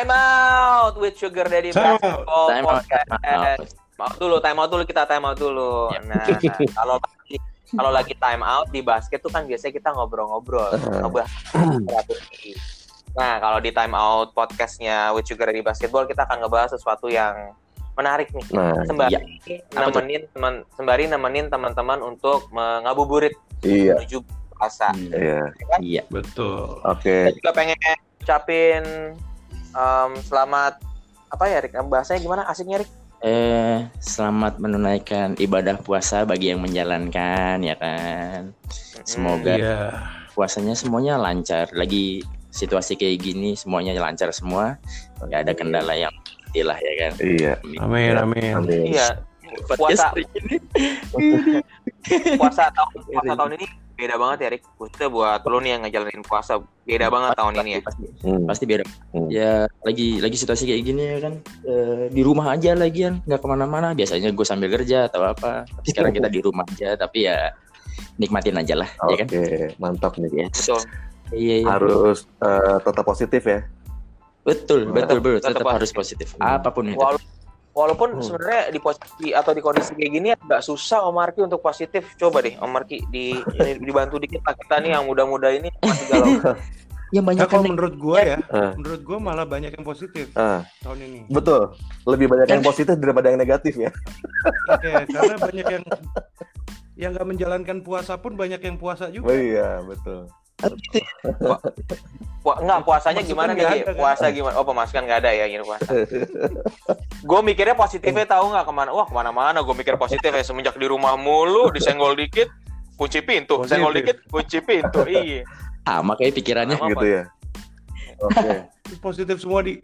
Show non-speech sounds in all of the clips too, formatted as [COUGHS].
time out with Sugar Daddy Time out. Basketball Time out, Podcast. time out. Time out dulu, time out dulu kita time out dulu. Ya. Nah, kalau lagi kalau lagi time out di basket tuh kan biasanya kita ngobrol-ngobrol, ngebahas strategi. Nah, kalau di time out podcastnya with Sugar Daddy Basketball kita akan ngebahas sesuatu yang menarik nih. Nah, Sembari tuh? nemenin teman sembari nemenin teman-teman untuk mengabuburit iya. menuju puasa. Iya. Iya. Betul. Oke. Saya juga pengen ucapin em, selamat apa ya Rik? Bahasanya gimana? Asiknya Rik? Eh, selamat menunaikan ibadah puasa bagi yang menjalankan ya kan. Semoga Iya. puasanya semuanya lancar. Lagi situasi kayak gini semuanya lancar semua. Gak ada kendala yang lah ya kan. Iya. Amin, amin. Amin. Iya. Puasa [LAUGHS] puasa tahun puasa tahun ini beda banget ya Rik. Khususnya buat lo nih yang ngejalanin puasa beda banget tahun ini ya. Pasti, Hmm. pasti beda. Hmm. Ya lagi lagi situasi kayak gini ya kan. Eh, di rumah aja lagian nggak ke mana-mana. Biasanya gue sambil kerja atau apa. Tapi sekarang kita di rumah aja. Tapi ya nikmatin aja lah ya kan. Oke, mantap nih. Yes. Betul. Iya, iya. Harus eh, tetap positif ya. Betul, betul, betul. tetap Tetap, harus positif. Hmm. Apa pun itu. Walaupun Hmm. sebenarnya di posisi atau di kondisi kayak gini agak susah Om Marki untuk positif. Coba deh Om Marki di ini dibantu dikit lah kita nih yang muda-muda ini masih galau. [LAUGHS] Yang banyak Nah, kalau kan menurut gua ya, Ah. menurut gua malah banyak yang positif Ah, tahun ini. betul. Lebih banyak yang positif daripada yang negatif ya. [LAUGHS] Oke, karena banyak yang yang nggak menjalankan puasa pun banyak yang puasa Oh juga. iya, betul. Pu- enggak puasanya gimana nih? ada, kan? Puasa gimana? Oh pemasukan nggak ada ya gini puasa. gue mikirnya positifnya tahu nggak ke mana? Wah ke mana-mana. Gue mikir positif ya semenjak di rumah mulu, disenggol dikit, kunci pintu, Positif. senggol dikit, kunci pintu. Iya. sama kayak pikirannya. Sama. Gitu ya. [LAUGHS] Oke. Positif semua di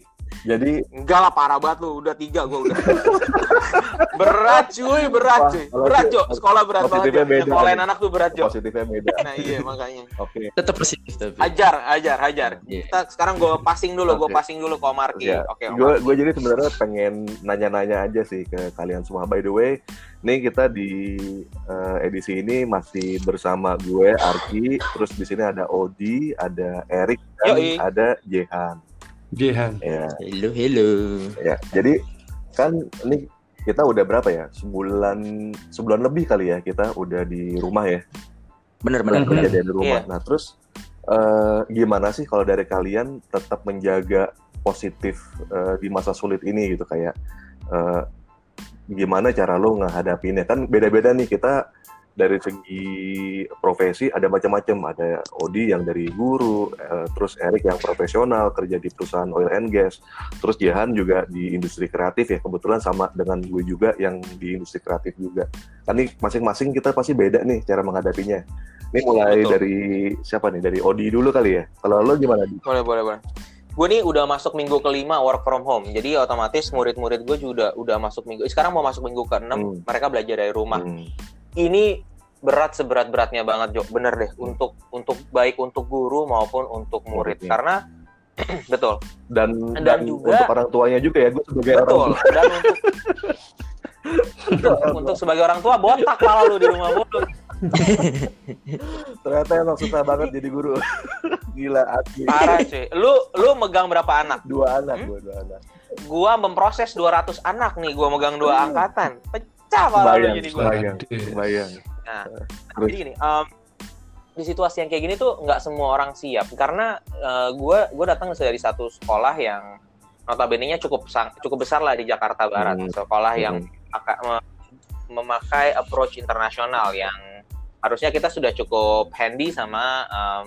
Jadi Enggak lah parah banget lu, udah tiga gue udah. [LAUGHS] berat cuy, berat Wah, cuy. kalau Berat Jo, sekolah berat banget positifnya Jo. beda. Sekolahin anak tuh berat Jo. positifnya beda. Nah iya makanya. Oke. Tetap positif tapi. Ajar, ajar, ajar. Iya. Kita sekarang gue passing dulu, gue Oke. passing dulu ke Om Marki. Ya, Oke, Om gue gue jadi sebenarnya pengen nanya-nanya aja sih ke kalian semua. By the way, nih kita di eh, edisi ini masih bersama gue Arki, terus di sini ada Odi, ada Erik, dan Yoi. ada Jehan. Jehan. Ya, Hello, hello. ya. Jadi kan ini kita udah berapa ya? Sebulan sebulan lebih kali ya kita udah di rumah ya. Bener, bener, bener. kejadian di rumah. Iya. Nah, terus eh, gimana sih kalau dari kalian tetap menjaga positif eh, di masa sulit ini gitu kayak eh, gimana cara lo ngehadapinnya kan beda-beda nih kita dari segi profesi ada macam-macam ada Odi yang dari guru eh, terus Erik yang profesional kerja di perusahaan oil and gas terus Jahan juga di industri kreatif ya kebetulan sama dengan gue juga yang di industri kreatif juga kan nih masing-masing kita pasti beda nih cara menghadapinya ini mulai Betul. dari siapa nih dari Odi dulu kali ya kalau lo gimana Di? Boleh, boleh, boleh. Gue nih udah masuk minggu kelima work from home. Jadi otomatis murid-murid gue juga udah masuk minggu. Sekarang mau masuk minggu ke-6, Hmm. mereka belajar dari rumah. Hmm. Ini berat seberat-beratnya banget, Jo. Bener deh. Untuk untuk baik untuk guru maupun untuk murid. Muridnya. Karena [CLEARS THROAT] betul, dan Dan dan, juga- untuk orang tuanya juga ya gue sebagai orang betul. Dan untuk untuk, [LAUGHS] untuk sebagai orang tua botak malah lu di rumah mulu. ternyata emang susah banget jadi guru [LAUGHS] gila asli Parah cuy. Lu lu megang berapa anak? dua anak Hmm? gue dua anak Gua memproses 200 anak nih, gua megang dua angkatan. Pecah malah bayang jadi gua. bayang bayang Nah, Terus? jadi gini, em, di situasi yang kayak gini tuh nggak semua orang siap karena gue gue datang dari satu sekolah yang notabene-nya cukup sang- cukup besar lah di Jakarta Barat, Hmm. sekolah yang Hmm. aka- me- memakai approach internasional yang harusnya kita sudah cukup handy sama em,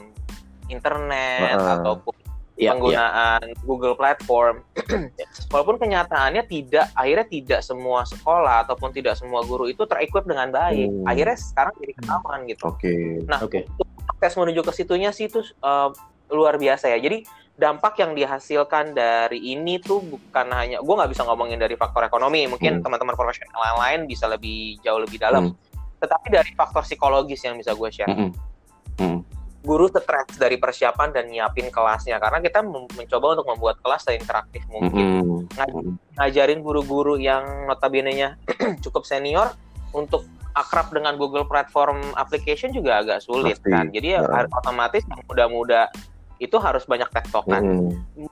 internet Ah. ataupun Iya, iya. penggunaan Google Platform. [CLEARS THROAT] Walaupun kenyataannya tidak, akhirnya tidak semua sekolah ataupun tidak semua guru itu terequip dengan baik. Hmm. Akhirnya sekarang jadi ketahuan gitu. oke Nah, Oke. untuk tes menuju ke situnya sih itu eh, luar biasa ya. Jadi dampak yang dihasilkan dari ini tuh bukan hanya, gue nggak bisa ngomongin dari faktor ekonomi. Mungkin Hmm. teman-teman profesional lain bisa lebih jauh lebih dalam. Hmm. Tetapi dari faktor psikologis yang bisa gue share. Mm-mm. Mm. Guru stres dari persiapan dan nyiapin kelasnya karena kita mencoba untuk membuat kelas seinteraktif mungkin. Mm-mm. Ngaj- ngajarin guru-guru yang notabene-nya [CLEARS THROAT] cukup senior untuk akrab dengan Google Platform Application juga agak sulit Pasti. kan. Jadi ya Ya. otomatis yang muda-muda itu harus banyak tektokan. Mm.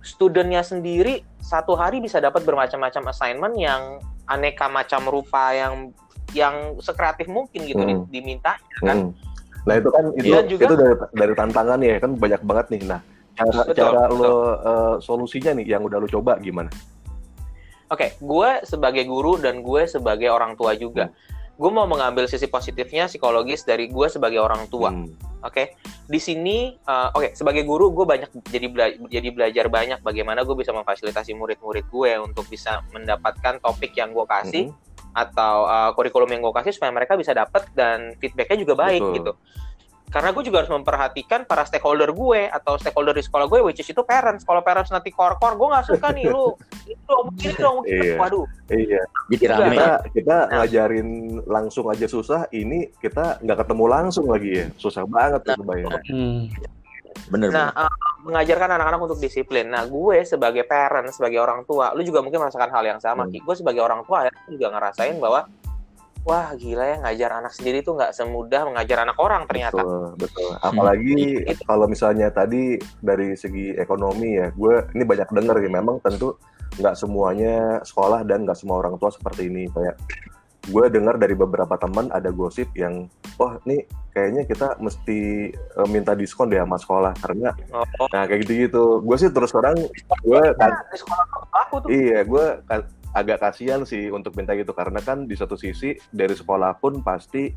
studentnya sendiri satu hari bisa dapat bermacam-macam assignment yang aneka macam rupa yang yang sekreatif mungkin gitu Hmm. di- diminta kan. Hmm. Nah itu kan itu Iya juga. itu dari dari tantangan ya kan banyak banget nih. Nah cara Betul, cara betul. lo eh, solusinya nih yang udah lo coba gimana? Oke, gue sebagai guru dan gue sebagai orang tua juga. Gue mau mengambil sisi positifnya psikologis dari gue sebagai orang tua. Hmm. Oke, di sini, uh, oke sebagai guru gue banyak jadi bela- jadi belajar banyak bagaimana gue bisa memfasilitasi murid-murid gue untuk bisa mendapatkan topik yang gue kasih Mhm. Atau uh, kurikulum yang gue kasih supaya mereka bisa dapat dan feedbacknya juga baik Betul. gitu. Karena gue juga harus memperhatikan para stakeholder gue atau stakeholder di sekolah gue, which is itu parents. Kalau parents nanti kor-kor, gue nggak suka nih lu, ini dong, begini dong. Iya. waduh. Iya. Jadi Juga. rame. Kita kita Nah. ngajarin langsung aja susah. Ini kita nggak ketemu langsung lagi ya. Susah banget tuh bayar. Hmm. Bener. Nah, uh, mengajarkan anak-anak untuk disiplin. Nah, gue sebagai parent, sebagai orang tua, lu juga mungkin merasakan hal yang sama. Hmm. Gue sebagai orang tua akhirnya juga ngerasain bahwa, wah gila ya ngajar anak sendiri tuh nggak semudah mengajar anak orang ternyata. Betul, betul. Apalagi Itu. kalau misalnya tadi dari segi ekonomi ya, gue ini banyak denger ya. Memang tentu nggak semuanya sekolah dan nggak semua orang tua seperti ini. Kayak gue dengar dari beberapa teman ada gosip yang, wah ini kayaknya kita mesti eh, minta diskon deh sama sekolah karena, Oh, nah kayak gitu-gitu. Gue sih terus terang, gue nah, di sekolah aku tuh. Iya, gue ka- agak kasihan sih untuk minta gitu karena kan di satu sisi dari sekolah pun pasti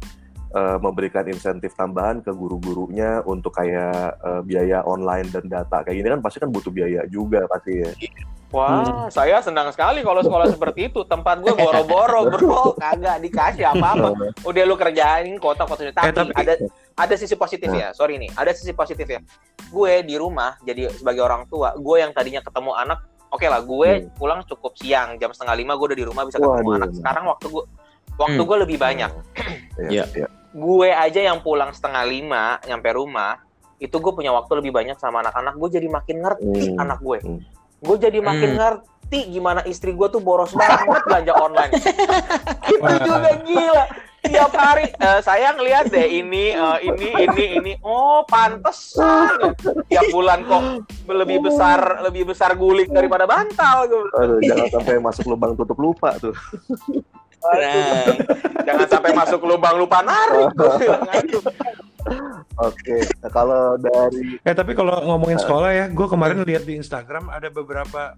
eh, memberikan insentif tambahan ke guru-gurunya untuk kayak eh, biaya online dan data kayak gini kan pasti kan butuh biaya juga pasti ya. Wah, saya senang sekali kalau sekolah seperti itu. Tempat gue boro-boro, [LAUGHS] bro. Kagak dikasih apa-apa. Udah lu kerjain kota-kota Tapi, Eh, tapi- ada ada sisi positif Nah. ya. Sorry nih, ada sisi positif ya. Gue di rumah jadi sebagai orang tua, gue yang tadinya ketemu anak, oke lah, gue pulang cukup siang, jam setengah lima gue udah di rumah bisa ketemu Hmm. Waduh. anak. Sekarang waktu gue waktu Hmm. gue lebih banyak. Iya. Iya, iya. Gue aja yang pulang setengah lima nyampe rumah, itu gue punya waktu lebih banyak sama anak-anak. Gue jadi makin ngerti Hmm. anak gue. Hmm. Gue jadi makin Hmm. ngerti gimana istri gue tuh boros banget belanja online. [LAUGHS] itu juga gila. Tiap hari eh, saya ngeliat deh ini eh, ini ini ini oh pantesan ya. tiap bulan kok lebih besar lebih besar guling daripada bantal gue. Aduh, jangan sampai masuk lubang tutup lupa tuh. [LAUGHS] Nah, Jangan sampai masuk lubang lupa narik. [LAUGHS] Oke, nah, kalau dari Eh tapi kalau ngomongin sekolah ya, gue kemarin lihat di Instagram ada beberapa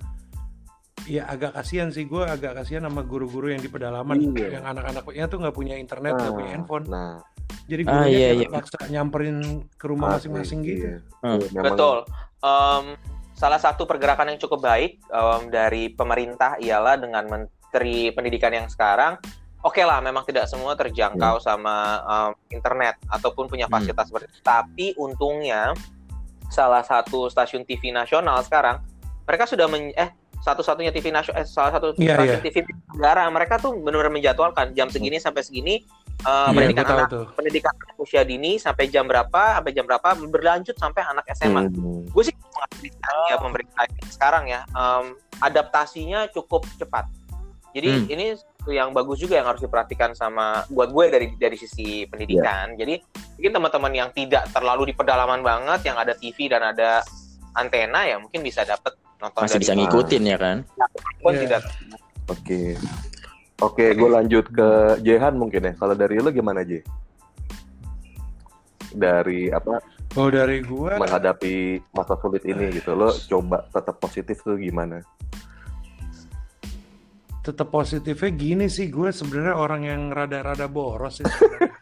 ya agak kasihan sih gue agak kasihan sama guru-guru yang di pedalaman Iya. yang anak-anaknya tuh nggak punya internet nggak punya handphone nah, jadi Ah, gurunya iya, kayak iya. terpaksa nyamperin ke rumah masing-masing iya. gitu Hmm. Iya, memang- Betul. Em, salah satu pergerakan yang cukup baik em, dari pemerintah ialah dengan Menteri Pendidikan yang sekarang, oke lah, memang tidak semua terjangkau sama em, internet ataupun punya Hmm. fasilitas seperti itu. Tapi untungnya salah satu stasiun TV nasional sekarang mereka sudah men eh satu-satunya TV nasional eh, salah satu Iya, stasiun iya. TV negara mereka tuh benar-benar menjadwalkan jam segini sampai segini eh, Iya, pendidikan anak tuh pendidikan usia dini sampai jam berapa sampai jam berapa berlanjut sampai anak SMA Hmm. gue sih mengapresiasi ya pemerintah sekarang ya em, adaptasinya cukup cepat jadi Hmm. ini yang bagus juga yang harus diperhatikan sama buat gue dari dari sisi pendidikan jadi mungkin teman-teman yang tidak terlalu di pedalaman banget yang ada TV dan ada antena ya mungkin bisa dapat nonton masih dari bisa ngikutin ya kan? pun Iya. tidak Oke. Oke, gue lanjut ke Jehan mungkin ya. Kalau dari lu gimana, Je? Dari apa oh dari gue menghadapi masa sulit ini gitu. Lo coba tetap positif tuh gimana? Tetap positifnya gini sih gue sebenarnya orang yang rada-rada boros sih sebenarnya.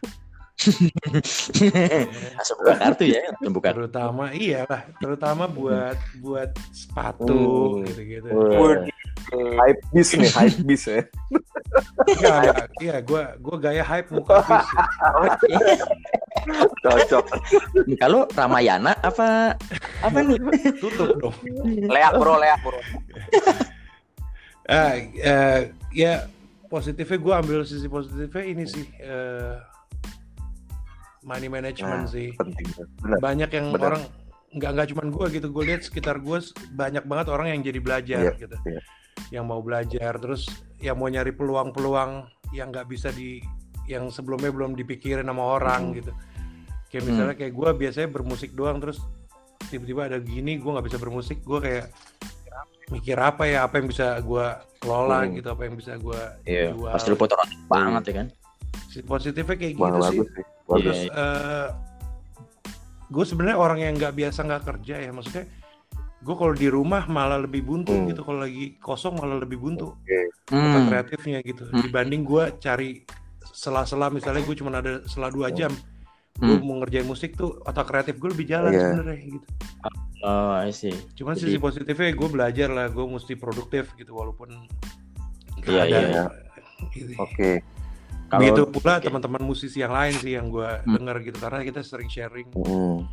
Langsung buka kartu ya, buka. terutama iya lah terutama buat buat sepatu Hmm. gitu-gitu hype bis nih, hype bis ya. Enggak, iya gue gue gaya hype muka bis Cocok. Kalau Ramayana apa apa nih? tutup dong leak bro leak bro eh, ya positifnya gue ambil sisi positifnya ini sih eh, money management Nah, sih Penting. Benar. banyak yang benar. orang nggak nggak cuman gue gitu gue lihat sekitar gue banyak banget orang yang jadi belajar Iya, gitu iya. yang mau belajar terus yang mau nyari peluang-peluang yang nggak bisa di yang sebelumnya belum dipikirin sama orang Hmm. gitu kayak Hmm. misalnya kayak gue biasanya bermusik doang terus tiba-tiba ada gini gue nggak bisa bermusik gue kayak mikir apa ya apa yang bisa gue kelola Hmm. gitu apa yang bisa gue Iya, jual pasti lu banget ya kan. si positifnya kayak Wah, gitu sih bagus sih. Bagus. terus gue sebenarnya orang yang nggak biasa nggak kerja ya maksudnya gue kalau di rumah malah lebih buntu Hmm. gitu kalau lagi kosong malah lebih buntu otak Hmm. kreatifnya gitu Hmm. dibanding gue cari sela-sela misalnya gue cuma ada sela dua jam gue Hmm. mau ngerjain musik tuh otak kreatif gue lebih jalan Iya. sebenarnya gitu Oh, I see. cuman Jadi- sisi positifnya gue belajar lah gue mesti produktif gitu walaupun Iya, ada iya. gitu. Oke. Kalau begitu pula oke. teman-teman musisi yang lain sih yang gue Hmm. dengar gitu karena kita sering sharing Hmm.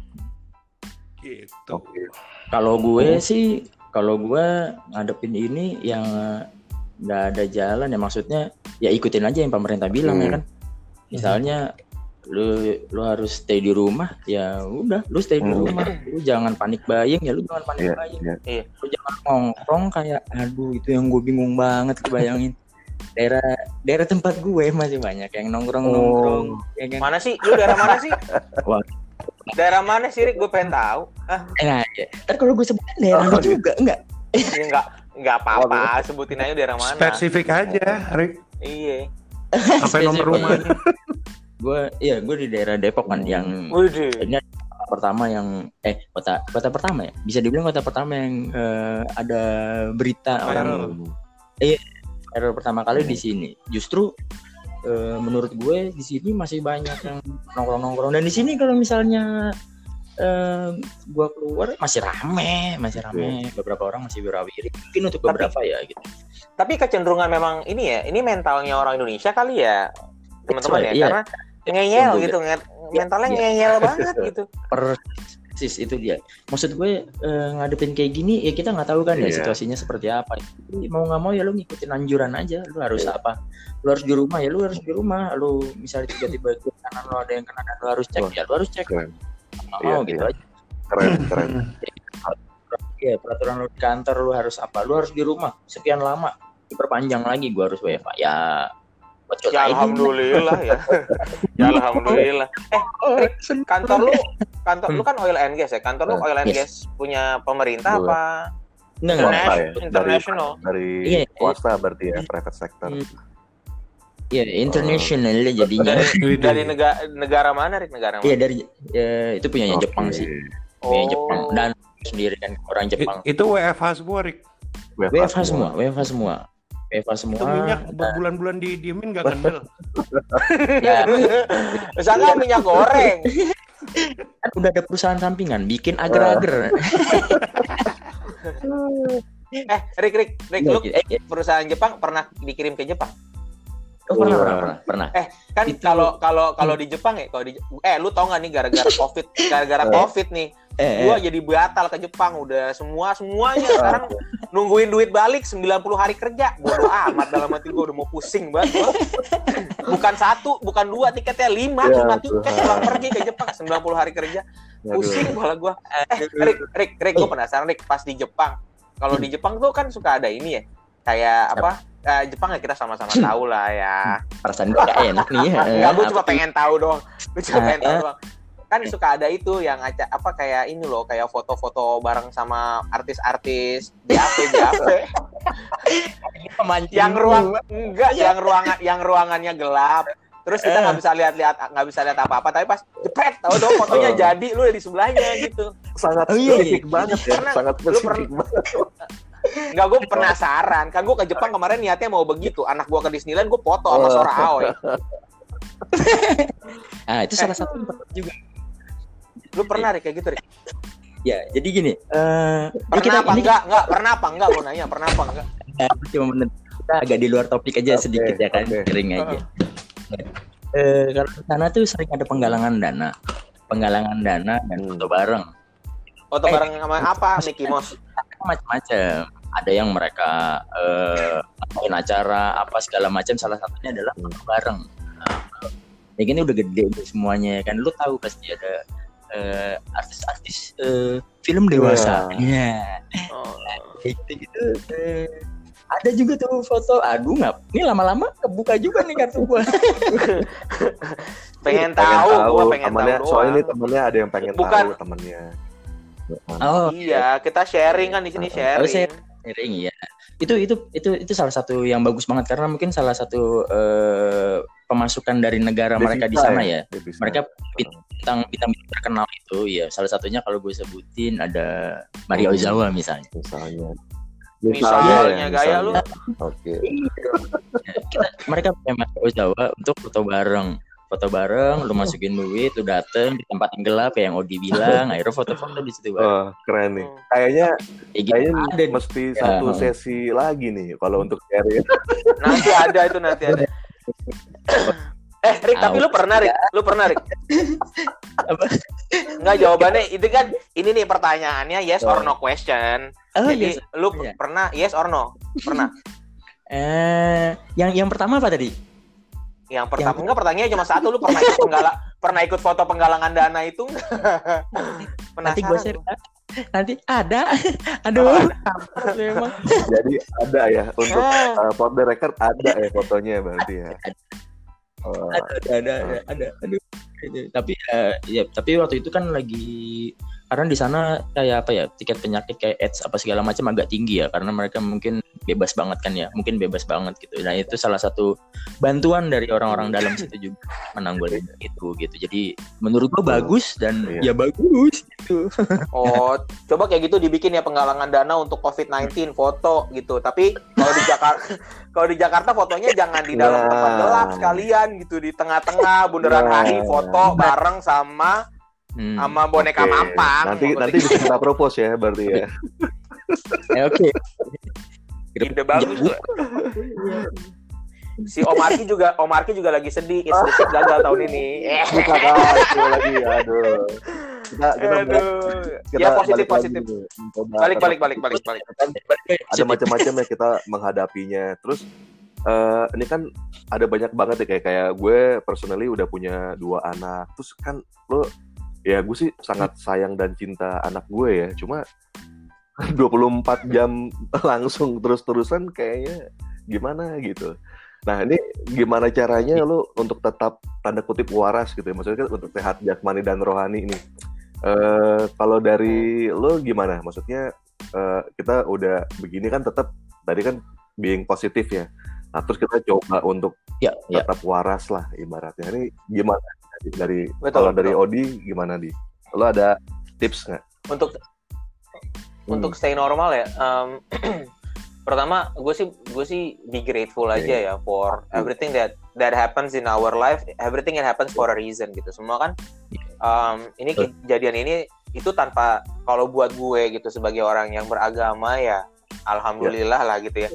gitu Oke. kalau gue Hmm. sih kalau gue ngadepin ini yang nggak ada jalan ya maksudnya ya ikutin aja yang pemerintah bilang Hmm. ya kan. Misalnya lu lu harus stay di rumah ya udah lu stay di Hmm. rumah lu jangan panik buying ya lu jangan panik Iya, buying iya. lu jangan nongkrong kayak aduh itu yang gue bingung banget kebayangin daerah daerah tempat gue masih banyak yang nongkrong nongkrong ya kan Mana sih? Lu daerah mana sih? [LAUGHS] Wah. Daerah mana sih, Rik? Gue pengen tahu. Ah, enak aja ntar kalau gue sebutin daerah Oh, lu juga enggak ya enggak enggak apa-apa, sebutin aja daerah mana. spesifik aja Rick Iya. sampai nomor rumahnya [LAUGHS] gue iya gue di daerah Depok kan yang Waduh. ini pertama yang eh kota kota pertama ya? Bisa dibilang kota pertama yang eh, ada berita Viral. orang error pertama kali di sini. Justru eh, menurut gue di sini masih banyak yang nongkrong nongkrong dan di sini kalau misalnya eh, gue keluar masih rame masih rame. Beberapa orang masih berawiri. Mungkin untuk Tapi- beberapa ya gitu. Tapi kecenderungan memang ini ya, ini mentalnya orang Indonesia kali ya, teman-teman ya, Iya. karena ngeyel Iya. gitu, nge- mentalnya Iya. ngeyel [LAUGHS] banget gitu. persis itu dia maksud gue eh, ngadepin kayak gini ya kita nggak tahu kan ya Iya. situasinya seperti apa Jadi, mau nggak mau ya lu ngikutin anjuran aja lu harus Iya. apa lu harus di rumah ya lu harus di rumah lu misalnya tiba-tiba ke kanan lu ada yang kena dan lu harus cek Wah. ya lu harus cek Keren. mau Iya, gitu iya. aja Keren, keren. [LAUGHS] ya peraturan lu di kantor lu harus apa lu harus di rumah sekian lama diperpanjang lagi gua harus WFA ya Ya alhamdulillah ya. [LAUGHS] ya alhamdulillah. Eh, Rik, kantor lu kantor lu kan oil and gas ya? Kantor lu oil and Yes. gas punya pemerintah apa Enggak, enggak, Swasta ya? international? international? Dari Iya. swasta berarti ya, private sector. Hmm. ya international ya jadinya Dari, [LAUGHS] dari negara negara mana, Rik? Negara mana? iya dari ya, itu punyanya Oke. Jepang sih Oh. punya Jepang dan sendiri kan orang Jepang itu WFH semua Rick WFH semua WFH semua WFH semua. Itu minyak berbulan-bulan didiemin gak kendel? [LAUGHS] Ya, Misalnya minyak goreng. kan udah ada perusahaan sampingan bikin agar-agar. [LAUGHS] Eh, Rik, Rik, Rik, lu eh, eh, perusahaan Jepang pernah dikirim ke Jepang? Oh, pernah, pernah pernah pernah Kan Itu- kalau kalau kalau di Jepang ya, kalau di eh lu tau gak nih gara-gara [LAUGHS] Covid, gara-gara Eh. Covid nih, eh, gua jadi batal ke Jepang udah semua semuanya sekarang nungguin duit balik 90 hari kerja. Bodoh amat dalam hati gua udah mau pusing banget gua. [LAUGHS] Bukan satu, bukan dua tiketnya lima, Ya, lima tiket Tuhan. pulang pergi ke Jepang 90 hari kerja. Pusing kepala gua. Eh, Rik, Rik, Rik, gua penasaran Rik pas di Jepang. Kalau di Jepang tuh kan suka ada ini ya. Kayak apa? Eh, Jepang ya kita sama-sama tahu lah ya. perasaan gue gak enak nih [LAUGHS] ya Enggak, gue Apa cuma pengen tahu doang. Gue cuma Ah, pengen tahu ah. doang. Kan suka ada itu yang aca apa kayak ini loh, kayak foto-foto bareng sama artis-artis JAP JAP Pemancing yang ruang enggak yang ruangan yang ruangannya gelap. Terus kita Eh. nggak bisa lihat-lihat nggak bisa lihat apa-apa, tapi pas jepret tahu dong fotonya Oh. jadi lu di sebelahnya gitu. sangat Oh, iya, spesifik iya. banget ya, Karena sangat lu spesifik pernah- banget. [LAUGHS] Enggak gue penasaran. Kan gue ke Jepang kemarin niatnya mau begitu. Anak gue ke Disneyland gue foto sama Oh. Sora Aoi. [LAUGHS] ah itu salah satu juga Lu pernah Rik, kayak gitu Rik? ya jadi gini eh ini Pernah kita apa ini enggak? Enggak, pernah apa enggak? Gue nanya, pernah apa enggak? kita cuma kita agak di luar topik aja Oke, sedikit ya kan oke. kering aja eh kalau di sana tuh sering ada penggalangan dana penggalangan dana dan Hmm. foto bareng Foto Eh. bareng sama apa? Mickey Mouse. macam-macam ada yang mereka eh ngadain acara apa segala macam. Salah satunya adalah Hmm. foto bareng. Nah, ya gini udah gede tuh semuanya. Kan lu tahu pasti ada eh, artis-artis eh, film dewasa. Ya Oh. kayak gitu gitu. Eh, ada juga tuh foto. Aduh nggak ini lama-lama kebuka juga nih kartu gua. [LAUGHS] Pengen Pengen tahu, gua pengen temennya, tahu soalnya ini temennya ada yang pengen Bukan. tahu temennya. oh. Iya, kita sharing kan di sini Oh, sharing. Sharing ya. Itu itu itu itu salah satu yang bagus banget karena mungkin salah satu eh, pemasukan dari negara mereka di Devisa sana ya. Devisa. Mereka bintang bintang terkenal itu ya. Salah satunya kalau gue sebutin ada Mario Hmm. Ozawa misalnya. misalnya. Misalnya, ya, gaya lu. Oke. Kita, mereka punya Mario Ozawa untuk foto bareng. Foto bareng, lu masukin duit, lu dateng di tempat yang gelap ya, yang Odi bilang, [LAUGHS] akhirnya foto-foto di situ. Bang. Oh, keren nih. Hmm. Kayaknya Kayak gitu kayaknya ada mesti Ya. satu sesi lagi nih kalau untuk sharing. [LAUGHS] Nanti ada itu nanti ada. [LAUGHS] eh Rick, tapi lu pernah Rick? Lu pernah Rick? Apa? Enggak jawabannya itu kan ini nih pertanyaannya yes or no question. Oh, Jadi iya. lu Iya. pernah yes or no? Pernah. Eh, yang yang pertama apa tadi? Yang pertama enggak pertanyaannya cuma satu lu pernah ikut penggala pernah ikut foto penggalangan dana itu enggak? [LAUGHS] Nanti gue share. Penasaran. Nanti ada. [LAUGHS] Aduh. Memang. Jadi ada ya untuk Ah. uh, for the record ada ya fotonya berarti ya. Oh, ada ada ada ada, ada. aduh Gitu. tapi eh, ya tapi waktu itu kan lagi karena di sana kayak apa ya tiket penyakit kayak AIDS apa segala macam agak tinggi ya karena mereka mungkin bebas banget kan ya mungkin bebas banget gitu nah itu salah satu bantuan dari orang-orang dalam situ juga menanggulangi itu gitu jadi menurut gua bagus dan Iya. ya bagus gitu [LAUGHS] Oh, coba kayak gitu dibikin ya penggalangan dana untuk COVID-19 foto gitu. Tapi kalau di Jakarta [LAUGHS] kalau di Jakarta fotonya jangan di dalam Nah. tempat gelap sekalian gitu di tengah-tengah bundaran Nah. HI foto bareng sama Hmm. sama boneka oke. mampang. Nanti Foto nanti bisa kita propose ya berarti ya. [LAUGHS] Eh, oke ide bagus tuh. Si Om Arki juga Om Arki juga lagi sedih. Istri gagal tahun ini. Eh, dulu lagi aduh. Kita kita Aduh. kita Ya positif balik positif. Balik balik balik balik balik. ada macam-macam ya kita menghadapinya. Terus eh ini kan ada banyak banget ya kayak kayak gue personally udah punya dua anak. Terus kan lo ya gue sih sangat sayang dan cinta anak gue ya. Cuma [LAUGHS] 24 jam [LAUGHS] langsung terus-terusan kayaknya gimana gitu. Nah ini gimana caranya lo untuk tetap tanda kutip waras gitu ya? Maksudnya kan untuk sehat jasmani dan rohani ini. Eh kalau dari lo gimana? Maksudnya eh, kita udah begini kan tetap tadi kan being positif ya. Nah terus kita coba untuk ya ya tetap waras lah ibaratnya. Ini gimana dari, dari Betul, kalau dari betul. Odi gimana di? Lo ada tips nggak? Untuk Hmm. untuk stay normal ya um, [CLEARS THROAT] pertama gue sih gue sih be grateful Oke. aja ya for Hmm. everything that that happens in our life everything that happens for a reason gitu semua kan um, ini kejadian ini itu tanpa kalau buat gue gitu sebagai orang yang beragama ya alhamdulillah lah gitu ya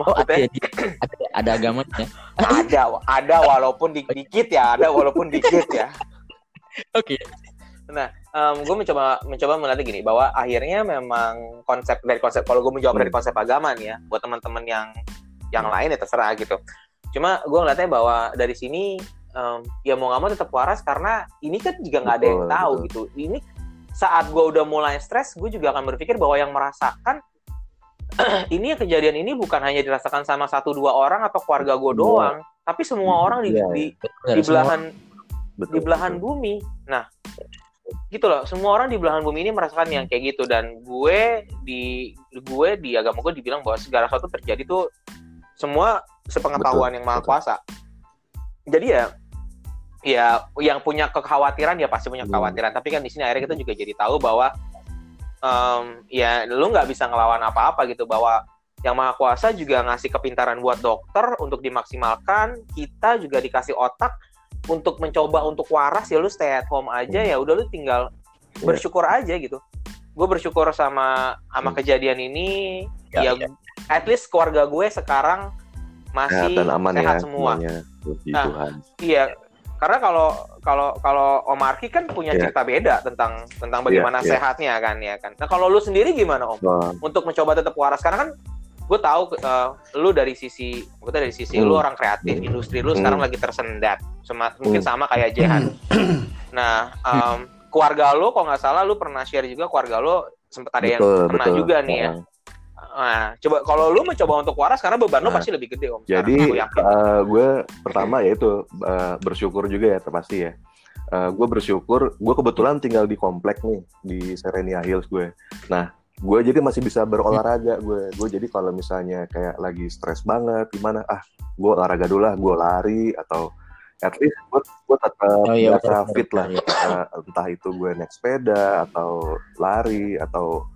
oh ada ya, ada, ada agamanya. Ada ada walaupun di- dikit ya ada walaupun dikit ya. Oke. Um, gue mencoba mencoba melihat gini bahwa akhirnya memang konsep dari konsep kalau gue menjawab Hmm. dari konsep agama nih ya buat teman-teman yang yang lain ya terserah gitu. Cuma gue ngeliatnya bahwa dari sini um, ya mau nggak mau tetap waras karena ini kan juga nggak ada yang tahu gitu. Ini saat gue udah mulai stres gue juga akan berpikir bahwa yang merasakan [CLEARS THROAT] ini kejadian ini bukan hanya dirasakan sama satu dua orang atau keluarga gue Iya. doang tapi semua orang di, Iya, di, Betul, di belahan Betul, di belahan betul. bumi. Nah, gitu loh. Semua orang di belahan bumi ini merasakan yang kayak gitu dan gue di gue di agama gue dibilang bahwa segala sesuatu terjadi tuh semua sepengetahuan Betul, yang maha betul. kuasa. Jadi ya ya yang punya kekhawatiran ya pasti punya Hmm. kekhawatiran. Tapi kan di sini akhirnya kita juga jadi tahu bahwa em, ya lu nggak bisa ngelawan apa-apa gitu bahwa yang maha kuasa juga ngasih kepintaran buat dokter untuk dimaksimalkan. Kita juga dikasih otak untuk mencoba untuk waras ya lu stay at home aja Hmm. ya udah lu tinggal Iya. bersyukur aja gitu. Gue bersyukur sama sama Hmm. kejadian ini Ya, ya, at least keluarga gue sekarang masih Sehat dan aman sehat ya semua. semuanya. Puji Nah, Tuhan. Iya, karena kalau kalau kalau Om Arki kan punya Iya. cerita beda tentang tentang bagaimana Iya, iya. sehatnya kan ya kan. Nah kalau lu sendiri gimana Om? Wah, Untuk mencoba tetap waras karena kan gue tahu eh, lu dari sisi maksudnya dari sisi Hmm. lu orang kreatif, Hmm. industri lu Hmm. sekarang lagi tersendat, Sema- mungkin Hmm. sama kayak Jehan. [CLEARS THROAT] nah, em, keluarga lu kalau nggak salah lu pernah share juga keluarga lu sempat ada yang betul, kena betul. juga nih ya. Nah, coba kalau lu mencoba untuk waras karena beban lu Nah, pasti lebih gede Om. Jadi yakin. eh, gue pertama ya itu eh, bersyukur juga ya pasti ya. gue bersyukur, gue kebetulan tinggal di komplek nih di Serenia Hills gue. Nah gue jadi masih bisa berolahraga gue gue jadi kalau misalnya kayak lagi stres banget gimana ah gue olahraga dulu lah gue lari atau at least gue gue tetap Oh, iya, betul, fit betul, lah iya. Eh, entah itu gue naik sepeda atau lari atau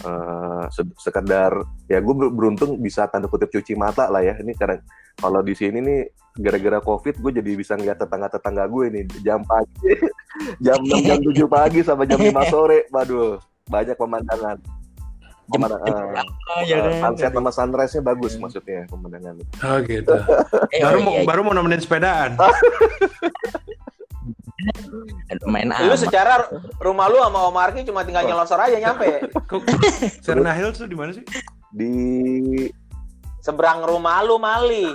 eh, se- sekedar ya gue ber- beruntung bisa tanda kutip cuci mata lah ya ini karena kalau di sini nih gara-gara covid gue jadi bisa ngeliat tetangga-tetangga gue nih jam pagi [LAUGHS] jam 6 jam 7 pagi sama jam 5 sore waduh banyak pemandangan pemandangan ya kan? sunset sama sunrise-nya bagus maksudnya pemandangan Oh gitu. [LAUGHS] Eh, Baru oh, mau iya, baru mau nemenin sepedaan. [LAUGHS] main Lu secara rumah lu sama Om Arki cuma tinggal nyelosor aja nyampe. Serena Hills tuh di mana sih? di Seberang rumah lu Mali.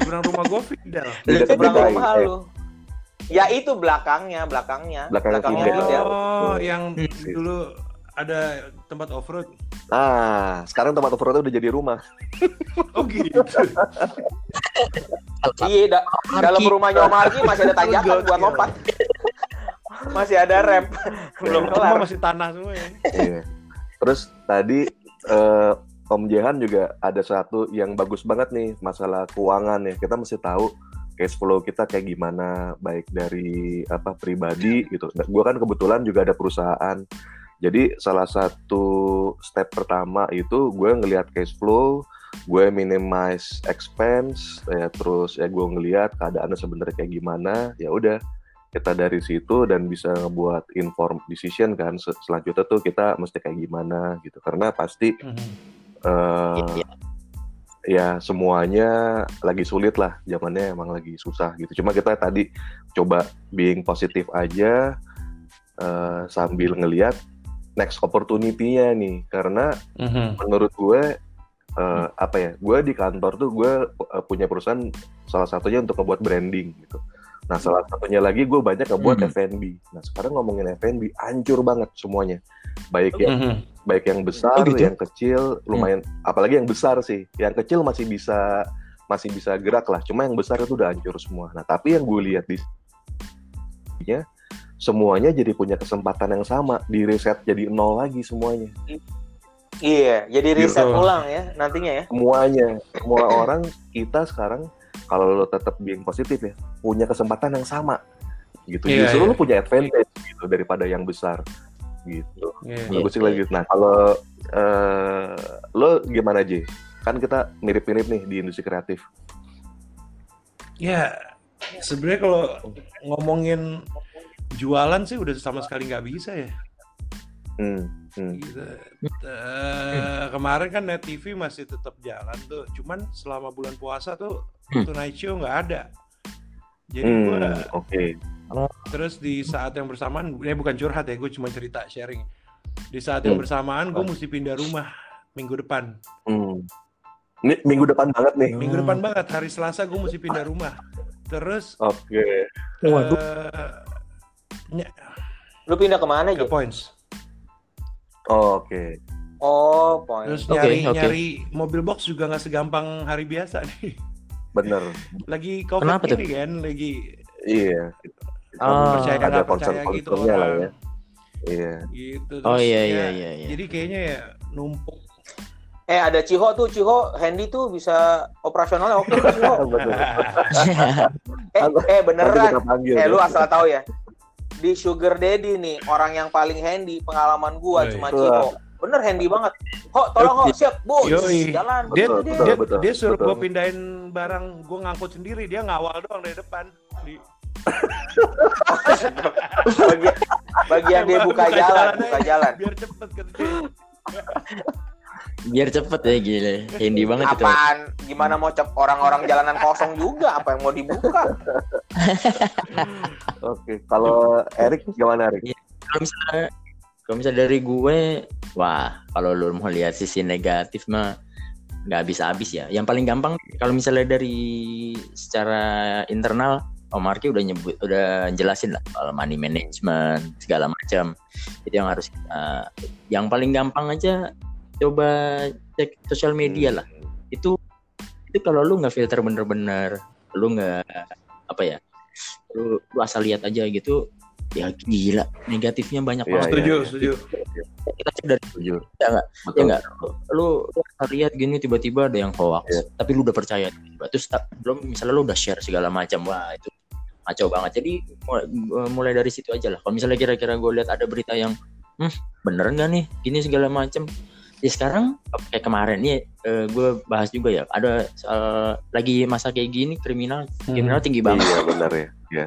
Seberang rumah gue Fidel. Seberang DKI, rumah eh, lu. Ya itu belakangnya, belakangnya. Belakangnya belakangnya Fidel. ya. Oh, yang Hmm. dulu ada tempat off road. Nah, sekarang tempat off udah jadi rumah. [LAUGHS] Oh gitu. Iya, da- dalam rumahnya Om Arki masih ada tanjakan Gokil. buat lompat. masih ada rem. Belum kelar. masih tanah semua ya. Iya. Terus tadi eh, Om Jehan juga ada satu yang bagus banget nih masalah keuangan ya. Kita mesti tahu cash flow kita kayak gimana, baik dari apa pribadi gitu. Nah, gua kan kebetulan juga ada perusahaan. Jadi salah satu step pertama itu gue ngelihat cash flow, gue minimize expense, ya terus ya gue ngelihat keadaannya sebenarnya kayak gimana. Ya udah kita dari situ dan bisa ngebuat inform decision kan Se- selanjutnya tuh kita mesti kayak gimana gitu karena pasti Mhm. eh, Iya, iya. ya semuanya lagi sulit lah zamannya emang lagi susah gitu cuma kita tadi coba being positif aja eh, sambil ngelihat next opportunity-nya nih karena Mhm. menurut gue eh, apa ya gue di kantor tuh gue eh, punya perusahaan salah satunya untuk ngebuat branding gitu nah salah satunya lagi gue banyak ngebuat Mhm. F&B nah sekarang ngomongin F&B hancur banget semuanya baik yang Mhm. baik yang besar Oh, gitu? yang kecil lumayan apalagi yang besar sih yang kecil masih bisa masih bisa gerak lah cuma yang besar itu udah hancur semua nah tapi yang gue lihat di nya semuanya jadi punya kesempatan yang sama di reset jadi nol lagi semuanya Iya, jadi Gitu. riset ulang ya nantinya ya. semuanya semua orang kita sekarang kalau lo tetap being positif ya punya kesempatan yang sama gitu Iya, justru iya. lo punya advantage gitu daripada yang besar gitu Iya. Iya. bagus sih lagi nah kalau eh, lo gimana J kan kita mirip-mirip nih di industri kreatif Ya, sebenarnya kalau ngomongin jualan sih udah sama sekali nggak bisa ya. hmm, hmm. Gitu. Eh, kemarin kan net TV masih tetap jalan tuh, cuman selama bulan puasa tuh Hmm. Tonight Show nggak ada. Jadi Hmm, gua oke terus di saat yang bersamaan, ini bukan curhat ya, gue cuma cerita sharing. Di saat yang Hmm. bersamaan gue mesti pindah rumah minggu depan. Hmm. ini minggu depan banget nih Minggu Hmm. depan banget, hari Selasa gue mesti pindah rumah. Terus oke Waduh. eh, ny- Lu pindah ke mana ke aja? points. oke Oh, poin. Terus Oke, nyari oke. nyari mobil box juga nggak segampang hari biasa nih. bener [LAUGHS] Lagi covid Kenapa tuh? ini kan, lagi iya Oh. percaya ada percaya gitu lah ya iya Gitu. Oh iya ya, iya iya iya. Jadi kayaknya ya numpuk. Eh ada Ciho tuh, Ciho Handy tuh bisa operasionalnya oke tuh, Ciho. [LAUGHS] Eh, eh beneran. Eh ya. lu asal tahu ya. Di Sugar Daddy nih, orang yang paling handy pengalaman gua Yoi. cuma Ciho. Bener handy banget. Ho, tolong ho, siap, Bu. Jalan. Dia Betul, Betul, betul. dia, betul, dia suruh betul. gue pindahin barang, gue ngangkut sendiri, dia ngawal doang dari depan. Di, bagian, bagian dia buka, jalan, buka aja, jalan. Biar cepet kerja. [LAUGHS] Biar cepet ya gile. Handy banget itu. Apaan? Gimana mau cep orang-orang jalanan kosong juga? Apa yang mau dibuka? [LAUGHS] oke kalau Erik gimana Erik Kalau misalnya kalau misalnya dari gue, wah kalau lu mau lihat sisi negatif mah nggak habis-habis ya. Yang paling gampang kalau misalnya dari secara internal Om Arki udah nyebut, udah jelasin lah soal money management segala macam. Itu yang harus kita. Yang paling gampang aja coba cek sosial media lah. Itu itu kalau lu nggak filter bener-bener, lu nggak apa ya, lu, lu asal lihat aja gitu, ya gila negatifnya banyak Iya, banget. setuju, iya. setuju. kita cek dari Setuju. ya nggak ya Betul. nggak lu, lu lu lihat gini tiba-tiba ada yang hoax Iya. tapi lu udah percaya tiba terus tak- belum misalnya lu udah share segala macam wah itu kacau banget jadi mulai, mulai dari situ aja lah kalau misalnya kira-kira gue lihat ada berita yang hmm bener nggak nih gini segala macam ya sekarang kayak kemarin nih gue bahas juga ya ada soal lagi masa kayak gini kriminal kriminal tinggi banget Iya benar ya. Iya.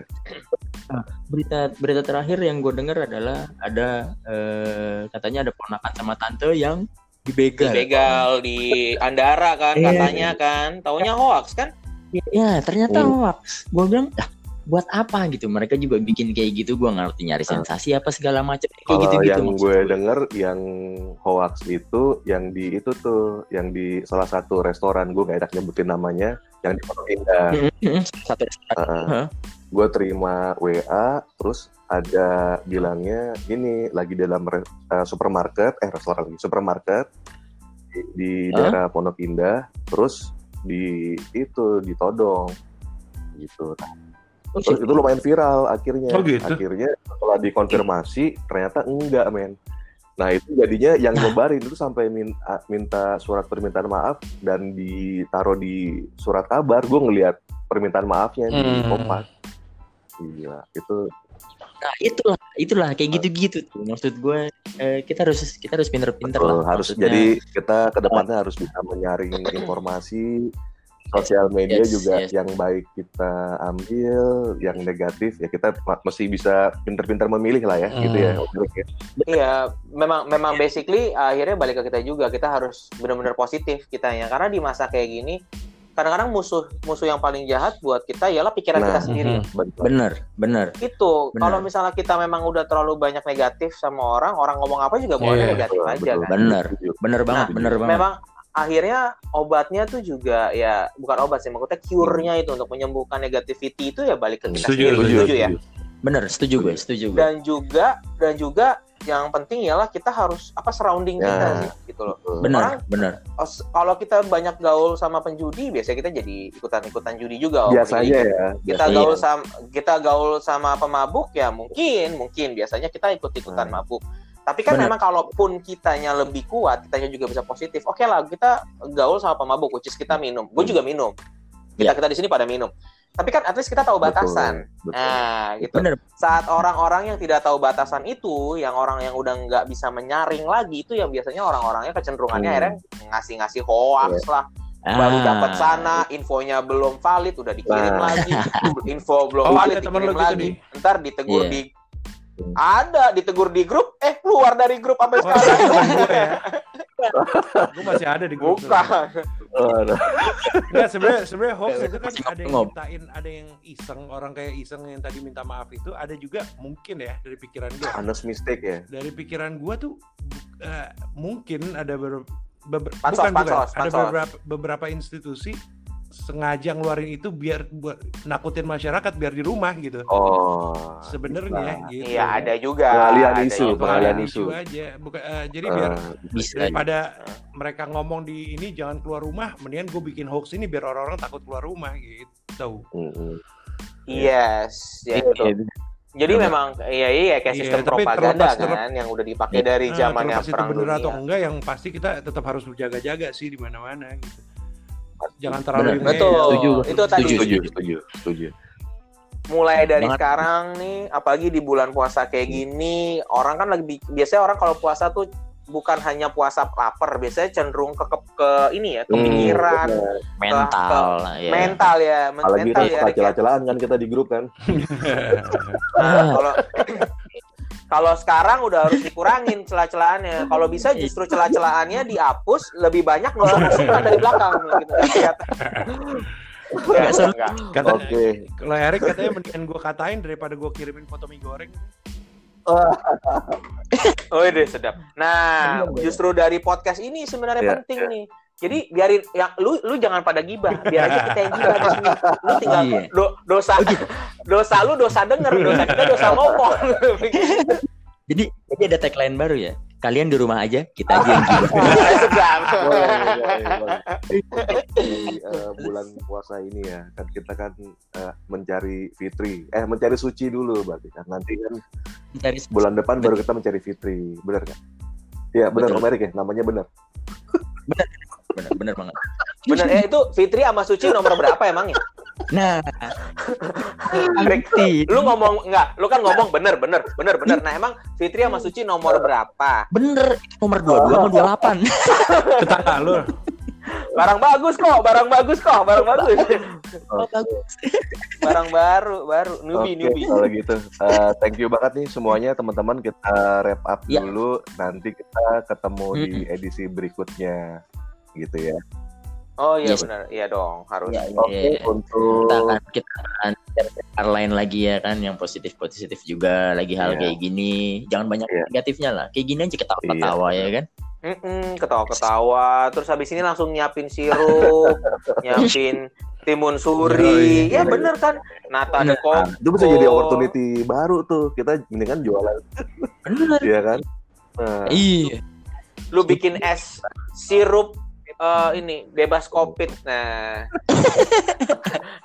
berita berita terakhir yang gue dengar adalah ada eh, katanya ada ponakan sama tante yang dibegal. Begal di Andara kan Iya. katanya kan. Taunya hoax kan? Ya ternyata Hmm. hoax. Gue bilang, ah, buat apa gitu? Mereka juga bikin kayak gitu. Gue ngerti nyari sensasi apa segala macam kayak gitu gitu. yang gue denger yang hoax itu yang di itu tuh yang di salah satu restoran gue gak enak nyebutin namanya yang di Pondok Indah. Satu Heeh. Hah? gue terima WA terus ada bilangnya ini lagi dalam re- eh, supermarket eh restoran lagi supermarket di, di Hah? daerah Pondok Indah terus di itu ditodong gitu Nah, terus itu lumayan viral akhirnya Oh, gitu? akhirnya setelah dikonfirmasi ternyata enggak men nah itu jadinya yang nyebarin itu sampai minta surat permintaan maaf dan ditaruh di surat kabar gue ngelihat permintaan maafnya di Hmm. kompas gila itu Nah itulah itulah kayak gitu-gitu tuh. Maksud gue eh, kita harus kita harus pinter-pinter betul, lah. harus Maksudnya, jadi kita ke depannya harus bisa menyaring [CLEARS THROAT] informasi sosial media Yes, juga yes. yang baik kita ambil yang negatif ya kita mesti bisa pinter-pinter memilih lah ya gitu ya Oke, ya. Iya, memang memang basically akhirnya balik ke kita juga. Kita harus benar-benar positif kitanya karena di masa kayak gini kadang-kadang musuh musuh yang paling jahat buat kita ialah pikiran Nah, kita sendiri. Betul. Bener bener. Itu Benar. kalau misalnya kita memang udah terlalu banyak negatif sama orang, orang ngomong apa juga boleh Iya, negatif betul, aja betul. kan. Bener. Bener banget Nah, bener banget. Memang akhirnya obatnya tuh juga ya bukan obat sih, maksudnya cure-nya itu untuk menyembuhkan negativity itu ya balik ke kita Setuju, sendiri. setuju, Setuju ya. Bener setuju gue setuju gue. Dan juga dan juga yang penting ialah kita harus apa surrounding Ya. kita sih gitu loh. Betul. Bener orang- bener. Os- kalau kita banyak gaul sama penjudi, biasanya kita jadi ikutan-ikutan judi juga. Om. biasanya Jadi ya kita Biasanya. gaul sama kita gaul sama pemabuk ya mungkin mungkin biasanya kita ikut-ikutan Hmm. mabuk. Tapi kan memang kalaupun kitanya lebih kuat, kitanya juga bisa positif. Oke lah, kita gaul sama pemabuk, which is kita minum. Gue Hmm. juga minum. Kita Ya. kita di sini pada minum. Tapi kan at least kita tahu batasan. betul, betul. Nah, gitu. Bener Saat orang-orang yang tidak tahu batasan itu, yang orang yang udah nggak bisa menyaring lagi itu yang biasanya orang-orangnya kecenderungannya Hmm. akhirnya ngasih-ngasih hoax lah, baru Ah, dapat sana, infonya belum valid, udah dikirim Nah. lagi, [LAUGHS] info belum Oh, valid, dikirim gitu lagi, nih? ntar ditegur Iya. di ada ditegur di grup, eh keluar dari grup sampai Oh, sekarang. bukan gue ya. gue masih ada di grup. Bukan. Aduh. Nggak, sebenarnya sebenarnya hoax Masih itu kan ada yang mintain, ada yang iseng, orang kayak iseng yang tadi minta maaf itu ada juga mungkin ya dari pikiran gue. honest mistake ya Dari pikiran gue tuh eh, mungkin ada beberapa Pansos, bukan, bukan. pansos, ada pansos. beberapa beberapa institusi sengaja ngeluarin itu biar buat nakutin masyarakat biar di rumah gitu. oh Sebenarnya Nah, gitu. Iya, ada juga. Pengalian ada isu, pengalian isu. isu aja. Bukan eh, jadi eh, biar bisa. daripada mereka ngomong di ini jangan keluar rumah, mendingan gue bikin hoax ini biar orang-orang takut keluar rumah gitu. mm, mm. Yes, ya Iya, betul. iya. Jadi Iya, memang iya iya kayak Iya, sistem tapi propaganda terlepas- kan yang udah dipakai dari Nah, zamannya terlepas itu perang bener atau dunia. enggak yang pasti kita tetap harus berjaga-jaga sih di mana-mana gitu. Jangan terlalu Bener. Betul. ya. Setuju. Itu tadi Setuju. setuju setuju setuju mulai dari Banget. sekarang nih apalagi di bulan puasa kayak gini orang kan lagi bi- biasanya orang kalau puasa tuh bukan hanya puasa lapar biasanya cenderung ke ke, ke ini ya kepikiran Hmm, bener. mental ya. mental ya apalagi mental kan ya ya. celah-celahan kan kita di grup kan Nah, [LAUGHS] kalau [LAUGHS] [LAUGHS] kalau sekarang udah harus dikurangin celah-celahannya kalau bisa justru celah-celahannya dihapus lebih banyak nggak suka dari belakang gitu seru. nggak. Kata, oke Kalau Erik katanya mendingan gue katain daripada gue kirimin foto mie goreng. [LAUGHS] Oh deh sedap. Nah, Iya, justru dari podcast ini sebenarnya Iya, penting nih. Jadi biarin yang lu lu jangan pada gibah, biar aja kita yang gibah di sini. Lu tinggal Iya. do- dosa dosa lu dosa denger, dosa kita dosa ngomong. [LAUGHS] Jadi jadi ada tagline baru ya. Kalian di rumah aja, kita aja yang gibah. [LAUGHS] Sedap. Eh, bulan puasa ini ya, kan kita kan eh, mencari fitri, eh mencari suci dulu berarti kan nanti kan Mencari bulan depan baru kita mencari fitri, benar kan? Iya benar. Om Erik ya, namanya benar. Bener, bener banget. Bener, eh itu Fitri sama Suci nomor berapa emangnya? Nah, [LAUGHS] Rick, Fitri. lu ngomong enggak, lu kan ngomong bener, bener, bener, bener. Nah emang Fitri sama Suci nomor berapa? bener nomor 22 sama 28. Tetangga lu. Barang bagus kok, barang bagus kok, barang bagus. Oh, [LAUGHS] bagus. Barang baru, baru, newbie, Oke, newbie. kalau gitu, eh, thank you banget nih semuanya teman-teman. Kita wrap up Ya. dulu, nanti kita ketemu di Mm-mm. edisi berikutnya, gitu ya. Oh iya Yes. benar, iya dong, harus. Ya, Oke, ya. untuk kita akan kita akan share lain lagi ya kan yang positif positif juga lagi hal Iya. kayak gini jangan banyak Iya. negatifnya lah kayak gini aja ketawa ketawa ya kan Mm-mm, ketawa-ketawa, terus habis ini langsung nyiapin sirup, [LAUGHS] nyiapin timun suri. Yoi. Ya bener kan? Nata de Bener. coco. Nah, itu bisa jadi opportunity baru tuh. Kita mendingan jualan, bener ya kan? Nah, iya Lu bikin es sirup eh, ini bebas covid. Nah, [LAUGHS]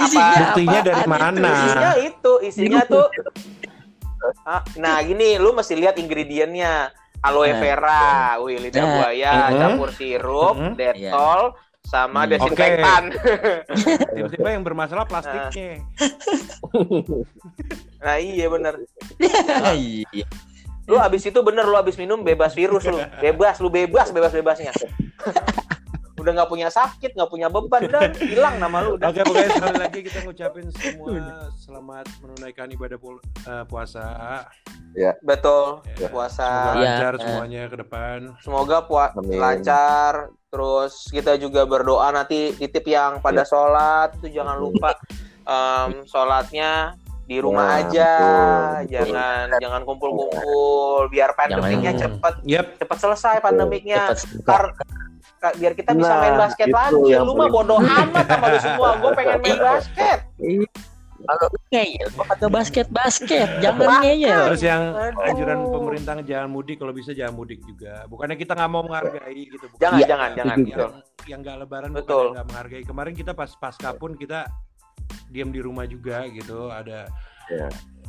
isinya Buktinya dari itu? mana? isinya itu, isinya tuh. Ah, Nah, gini, lu mesti lihat ingredientnya. Aloe Nah. vera, wih lidah Nah. buaya, Mhm. campur sirup, Mhm. detol, sama Hmm. desinfektan. [LAUGHS] Tiba-tiba yang bermasalah plastiknya. Nah, iya bener. [LAUGHS] iya Lu abis itu bener, lu abis minum bebas virus lu. Bebas, lu bebas, bebas-bebasnya. [LAUGHS] udah nggak punya sakit, nggak punya beban, udah hilang nama lu. Udah. Oke, pokoknya sekali lagi kita ngucapin [LAUGHS] semua selamat menunaikan ibadah pul- eh, puasa. Betul, Ya. puasa. Semoga Iya. lancar Eh. semuanya ke depan. Semoga puas Amin. lancar. Terus kita juga berdoa nanti titip yang pada sholat itu jangan lupa em, sholatnya di rumah Nah, aja, betul, betul. jangan jangan kumpul-kumpul biar pandemiknya Jangan- cepet Yep. cepet selesai pandemiknya. Cepat- Kar- ka- biar kita bisa Nah, main basket itu lagi. yang Lu mah bodoh amat sama lu semua. Gue [LAUGHS] pengen main basket. Iya. kalau ngeyel kagak basket basket jangan ngeyel Terus yang anjuran pemerintah jangan mudik, kalau bisa jangan mudik juga. Bukannya kita nggak mau menghargai gitu. bukan. Jangan, Iya, jangan, jangan. yang nggak lebaran Betul. bukan nggak menghargai. Kemarin kita pas pasca pun kita diam di rumah juga gitu. Ada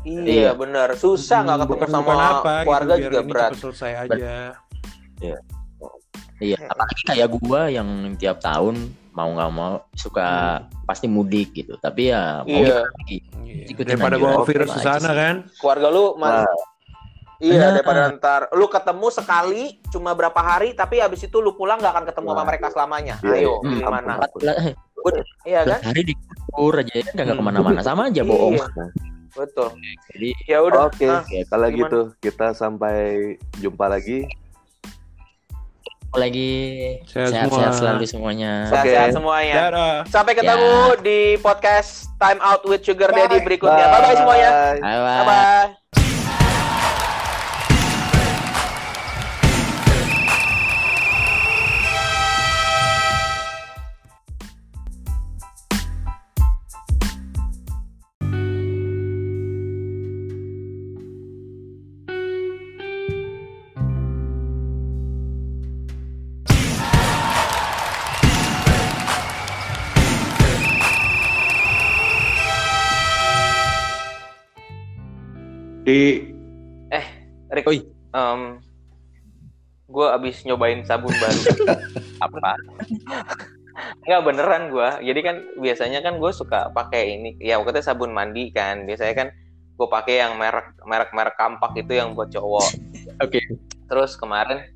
Iya, bener. Susah nggak ketemu bukan, sama bukan apa, keluarga gitu, biar juga ini berat. selesai aja. iya apalagi kayak gua yang tiap tahun mau nggak mau suka pasti mudik gitu tapi ya mau Iya. lagi Iya. Ikutin Daripada bawa virus ke sana kan. Keluarga lu mas, Nah, Iya, Nah. daripada ntar lu ketemu sekali cuma berapa hari tapi habis itu lu pulang nggak akan ketemu sama Nah. mereka selamanya. Iya, Ayo, iya. pilih Ampun, mana? ampun. Iya kan? hari dikubur aja ya nggak Hmm. ke mana-mana sama aja bohong Iya, betul. jadi Ya udah. Oke, Ah, kalau gimana? gitu kita sampai jumpa lagi. lagi Sehat sehat-sehat selalu semuanya Sehat-sehat Oke. semuanya. Dadah. Sampai ketemu di podcast Time Out with Sugar Daddy Bye. berikutnya. Bye bye semuanya. Bye Bye bye. Di Rick, Oi. em, gue abis nyobain sabun baru. [LAUGHS] apa Enggak beneran gue. Jadi kan biasanya kan gue suka pakai ini. Ya waktu itu sabun mandi kan. Biasanya kan gue pakai yang merek merek merek kampak itu yang buat cowok. Oke. Terus kemarin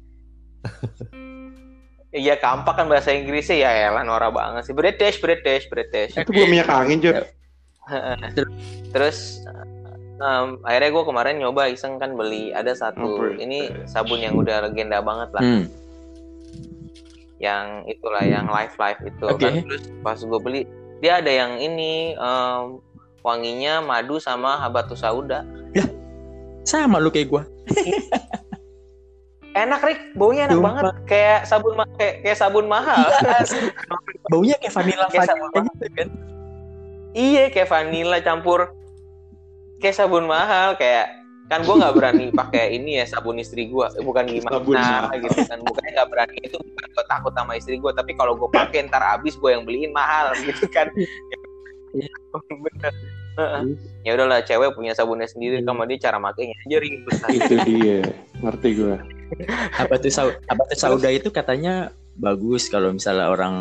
Iya kampak kan bahasa Inggrisnya ya elah norak banget sih. British, British, British. itu gua minyak angin, Jod. Terus em, akhirnya gue kemarin nyoba iseng kan beli ada satu Oh, ini sabun yang udah legenda banget lah. hmm. yang itulah yang live live itu. Oke. kan terus pas gue beli dia ada yang ini em, wanginya madu sama habatus sauda. Sama lu kayak gua. [LAUGHS] Enak Rick baunya enak Sumpah. banget. Kayak sabun ma- kayak, kayak sabun mahal. [LAUGHS] Baunya kayak vanilla Kayak vanilla gitu kan. Iya kayak vanilla campur kayak sabun mahal kayak kan gue nggak berani [LAUGHS] pakai ini ya sabun istri gue bukan gimana Sabun. gitu kan. Bukannya nggak berani itu bukan gue takut sama istri gue tapi kalau gue pakai ntar habis gue yang beliin mahal gitu kan. [LAUGHS] Bener ya udahlah cewek punya sabunnya sendiri sama dia cara makainya aja ribet. Itu dia ngerti gue apa tuh apa tuh sauda itu katanya bagus kalau misalnya orang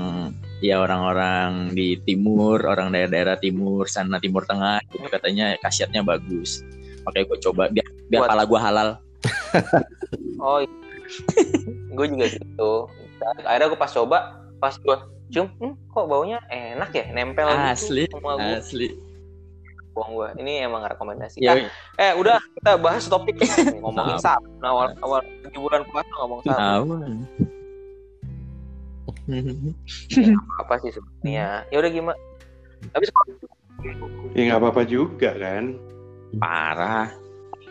ya orang-orang di timur orang daerah-daerah timur sana timur tengah itu katanya khasiatnya bagus. Makanya gue coba biar biar Buat- pala gue halal. [LAUGHS] Oh gue juga gitu. Akhirnya gue pas coba pas gue cium hmm, kok baunya enak ya? Nempel asli gitu sama gue asli. Buang gue ini emang rekomendasi. Ya. Ah, eh udah kita bahas topik ngomongin Maaf. sap awal awal di bulan puasa ngomong sap aman [LAUGHS] apa sih sebenarnya ya udah gimana tapi sekarang ya nggak apa-apa juga kan parah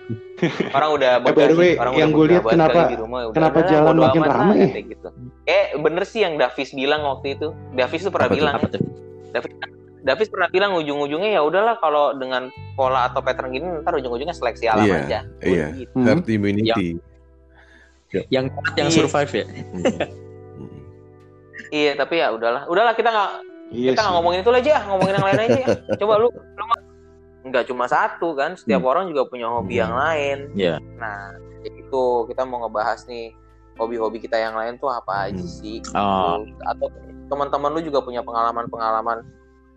[LAUGHS] orang udah Eh, by the way, orang yang udah gua lihat kenapa- di rumah, udah, kenapa "Udah, jalan makin lah," ya? kayak gitu eh bener sih yang Davis bilang waktu itu Davis tuh pernah apa bilang apa tuh Davis Davis pernah bilang ujung-ujungnya ya udahlah kalau dengan pola atau pattern gini ntar ujung-ujungnya seleksi alam Iya, aja iya. Gitu. Hmm. herd immunity. yang kuat yang Iya. survive ya Hmm. [LAUGHS] iya tapi ya udahlah udahlah kita nggak iya kita nggak ngomongin itu aja ngomongin yang lain aja ya. [LAUGHS] coba lu lu nggak cuma satu kan setiap orang juga punya hobi yang lain Iya. nah itu kita mau ngebahas nih hobi-hobi kita yang lain tuh apa aja Hmm. sih Oh. Gitu. atau teman-teman lu juga punya pengalaman-pengalaman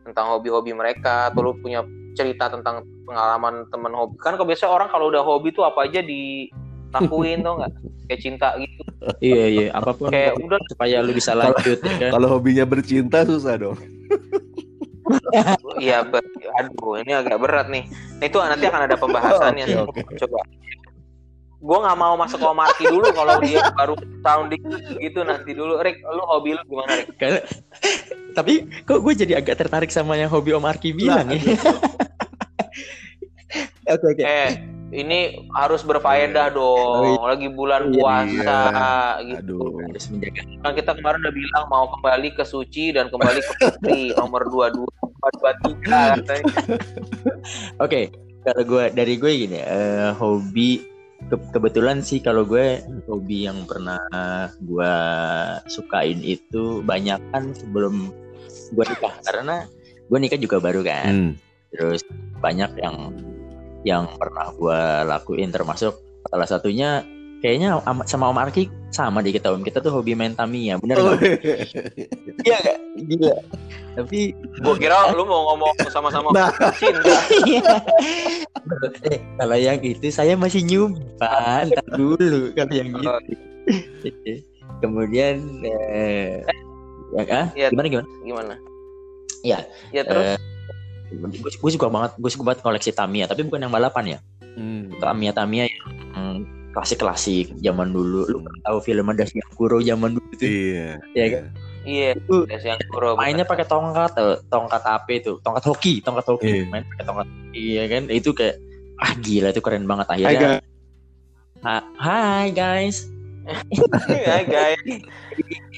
tentang hobi-hobi mereka atau lu punya cerita tentang pengalaman teman hobi kan kebiasaan orang kalau udah hobi tuh apa aja dilakuin tau nggak kayak cinta gitu iya iya apa pun kayak udah supaya lu bisa lanjut ya kan Kalau hobinya bercinta susah dong. Iya, aduh, ini agak berat nih. Nah, itu nanti akan ada pembahasannya. Oke, oke. Coba. Gue nggak mau masuk ke Omarki dulu kalau dia baru sounding gitu nanti dulu. Rick, lu hobi lu gimana, Rick? Karena- tapi kok gue jadi agak tertarik sama yang hobi Om Arki bilang ya [LAUGHS] oke oke Eh, ini harus berfaedah dong. Lagi bulan Iya. puasa gitu. Aduh. harus menjaga Kan kita kemarin udah bilang mau kembali ke suci dan kembali ke putri [LAUGHS] nomor 22 423 katanya. oke kalau gue dari gue gini eh, hobi ke- kebetulan sih kalau gue hobi yang pernah gue sukain itu banyak kan sebelum gue nikah karena gue nikah juga baru kan Hmm. terus banyak yang yang pernah gue lakuin termasuk salah satunya kayaknya am- sama Om Arki sama di kita Om kita tuh hobi main Tamiya bener Oh, nggak? [LAUGHS] Iya nggak? Gila. Tapi Gua kira lu mau ngomong sama-sama Nah. cinta. [LAUGHS] eh, kalau yang itu saya masih nyoba ntar dulu kalau yang gitu. Oh. [LAUGHS] Kemudian eh, ya, ah, Iya. gimana gimana? Gimana? Iya. Ya terus Eh, gue suka banget gue suka banget koleksi Tamiya tapi bukan yang balapan ya Hmm. Tamiya Tamiya yang klasik klasik zaman dulu lu kan tahu film ada Kuro zaman dulu tuh Iya. ya kan iya, Itu ada yang kuro. mainnya pakai tongkat eh, tongkat apa itu tongkat hoki tongkat hoki Iya. main pakai tongkat hoki ya kan itu kayak ah gila itu keren banget Hai akhirnya guys. Ha- Hai guys [LAUGHS] Iya, guys.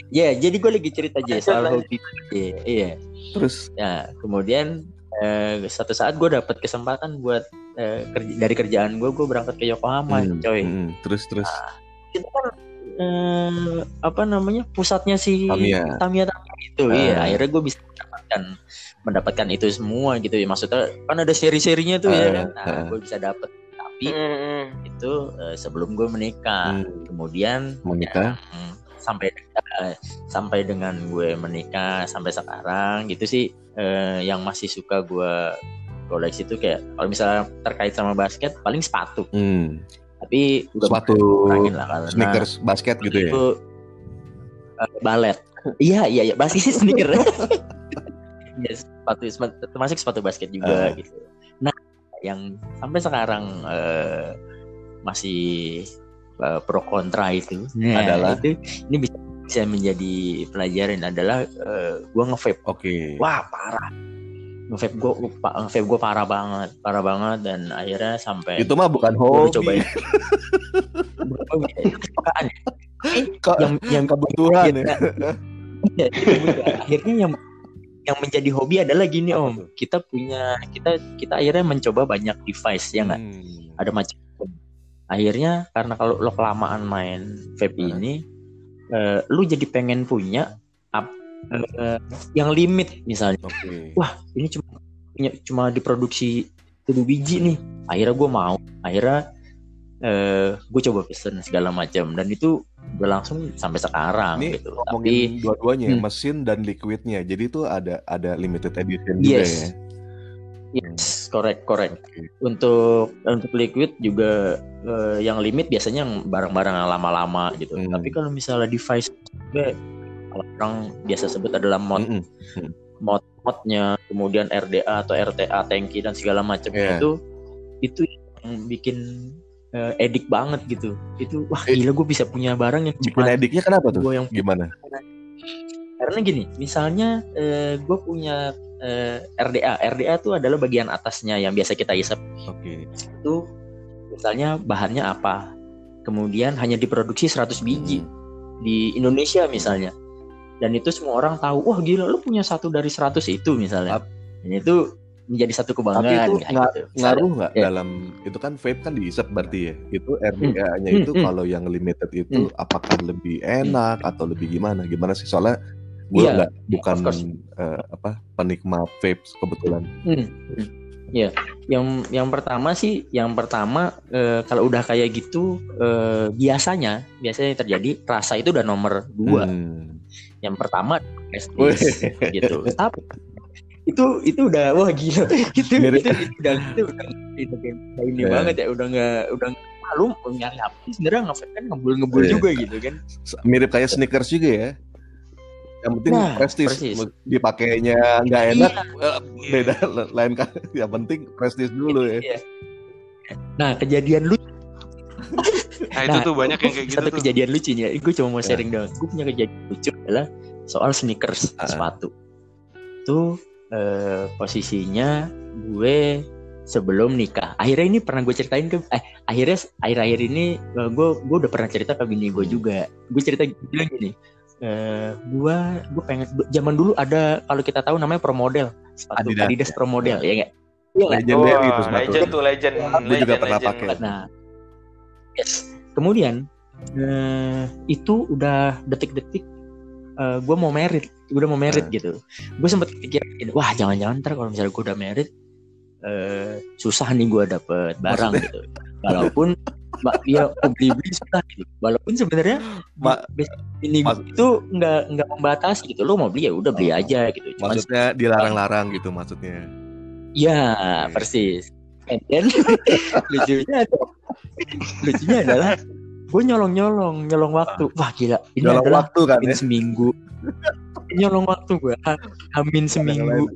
ya jadi gue lagi cerita aja soal hobi iya iya Terus ya kemudian eh, satu saat gue dapat kesempatan buat eh, kerja, dari kerjaan gue gue berangkat ke Yokohama hmm, coy hmm, terus terus itu kan eh, apa namanya pusatnya si Tamiya. Tamiya Tamiya itu Ah. iya akhirnya gue bisa mendapatkan mendapatkan itu semua gitu ya maksudnya kan ada seri-serinya tuh ya Ah, kan nah ah. gue bisa dapet tapi Mm-mm. itu eh, sebelum gue menikah Hmm. kemudian menikah. Hmm, sampai sampai dengan gue menikah sampai sekarang gitu sih eh, yang masih suka gue koleksi itu kayak kalau misalnya terkait sama basket paling sepatu Hmm. tapi udah Sepatu lah karena sneakers basket gitu ya. itu eh, balet iya iya iya basket sih sneaker [LAUGHS] ya sepatu termasuk sepatu basket juga Ah. gitu nah yang sampai sekarang eh, masih eh, pro kontra itu nah, Adalah? itu ini bisa bisa menjadi pelajaran adalah eh, gua nge-vape Oke. wah parah nge-vape gua nge-vape gua parah banget parah banget dan akhirnya sampai Itu mah bukan [LAUGHS] hobi. itu kesukaan ya. Kok- yang yang kebutuhan ya. Iya, akhirnya yang yang menjadi hobi adalah gini om kita punya kita kita akhirnya mencoba banyak device ya nggak Hmm. ada macam akhirnya karena kalau lo kelamaan main vape ini eh, lu jadi pengen punya ap- eh, yang limit misalnya Oke. wah ini cuma punya cuma diproduksi tujuh biji nih akhirnya gue mau akhirnya eh gue coba pesen segala macam dan itu berlangsung sampai sekarang Ini gitu ngomongin tapi dua-duanya ya, Hmm. mesin dan liquidnya. Jadi itu ada ada limited edition juga Yes. ya. Yes correct correct Oke. untuk untuk liquid juga eh, yang limit biasanya yang barang-barang yang lama-lama gitu Hmm. tapi kalau misalnya device juga kalau orang biasa sebut adalah mod Mm-mm. mod modnya kemudian RDA atau RTA tanki dan segala macamnya Iya. itu itu yang bikin eh, edik banget gitu itu wah Eh, gila gue bisa punya barang yang Bikin ediknya kenapa tuh? yang Gimana? karena gini misalnya eh, gue punya eh, RDA RDA itu adalah bagian atasnya yang biasa kita isap Oke. itu misalnya bahannya apa kemudian hanya diproduksi 100 biji Hmm. di Indonesia misalnya dan itu semua orang tahu wah gila lu punya satu dari 100 itu misalnya dan itu menjadi satu Tapi kebanggaan itu kayak nga- gitu. ngaruh nggak Ya. dalam itu kan vape kan diisep berarti ya. Itu RDA-nya Hmm, itu hmm. kalau yang limited itu apakah lebih enak atau lebih gimana? Gimana sih soalnya gue Iya, nggak bukan eh, apa penikmat vape kebetulan. Hmm, hmm. Ya, yang yang pertama sih, yang pertama eh, kalau udah kayak gitu eh, biasanya biasanya yang terjadi rasa itu udah nomor dua. Hmm. Yang pertama Wih. prestis gitu. Tapi itu itu udah wah gila gitu Mirip- itu, itu udah itu udah itu ini Iya. banget ya udah nggak udah nggak- ah, lu mau nyari apa sebenarnya nggak kan ngebul-ngebul Iya. juga gitu kan Mirip kayak sneakers juga ya. Yang penting Nah, prestis, persis. dipakainya nggak enak, Iya. eh, beda [LAUGHS] lain kan. Yang penting prestis dulu ya. Iya. nah kejadian lu Nah, itu Nah, tuh banyak yang kayak gitu satu tuh. kejadian lucunya gue cuma mau Ya. sharing doang gue punya kejadian lucu adalah soal sneakers Ah. sepatu itu eh, posisinya gue sebelum nikah akhirnya ini pernah gue ceritain ke eh akhirnya akhir-akhir ini eh, gue gue udah pernah cerita ke bini gue juga gue cerita bilang gini eh gue gue pengen zaman dulu ada kalau kita tahu namanya pro model sepatu Adidas. Adidas, pro model ya nggak Iya nggak? Legendary itu sepatu. legend tuh legend. Gue juga Legend, pernah legend. pakai. Nah, yes. Kemudian eh, itu udah detik-detik eh, gue mau merit, gue udah mau merit Nah. gitu. Gue sempet pikirin, wah jangan-jangan ntar kalau misalnya gue udah merit eh, susah nih gue dapet barang Maksudnya? gitu. Walaupun ma- ya beli beli susah gitu. Walaupun sebenarnya Ma- bes- ini itu nggak nggak membatasi gitu. Lo mau beli ya udah beli Oh. aja gitu. Cuman Maksudnya dilarang-larang gitu maksudnya. Ya, Oke. persis. And then, [LAUGHS] lucunya lucunya adalah gue nyolong nyolong nyolong waktu. Wah gila, ini Dalam adalah waktu kan ya. seminggu. nyolong waktu gue, hamin seminggu.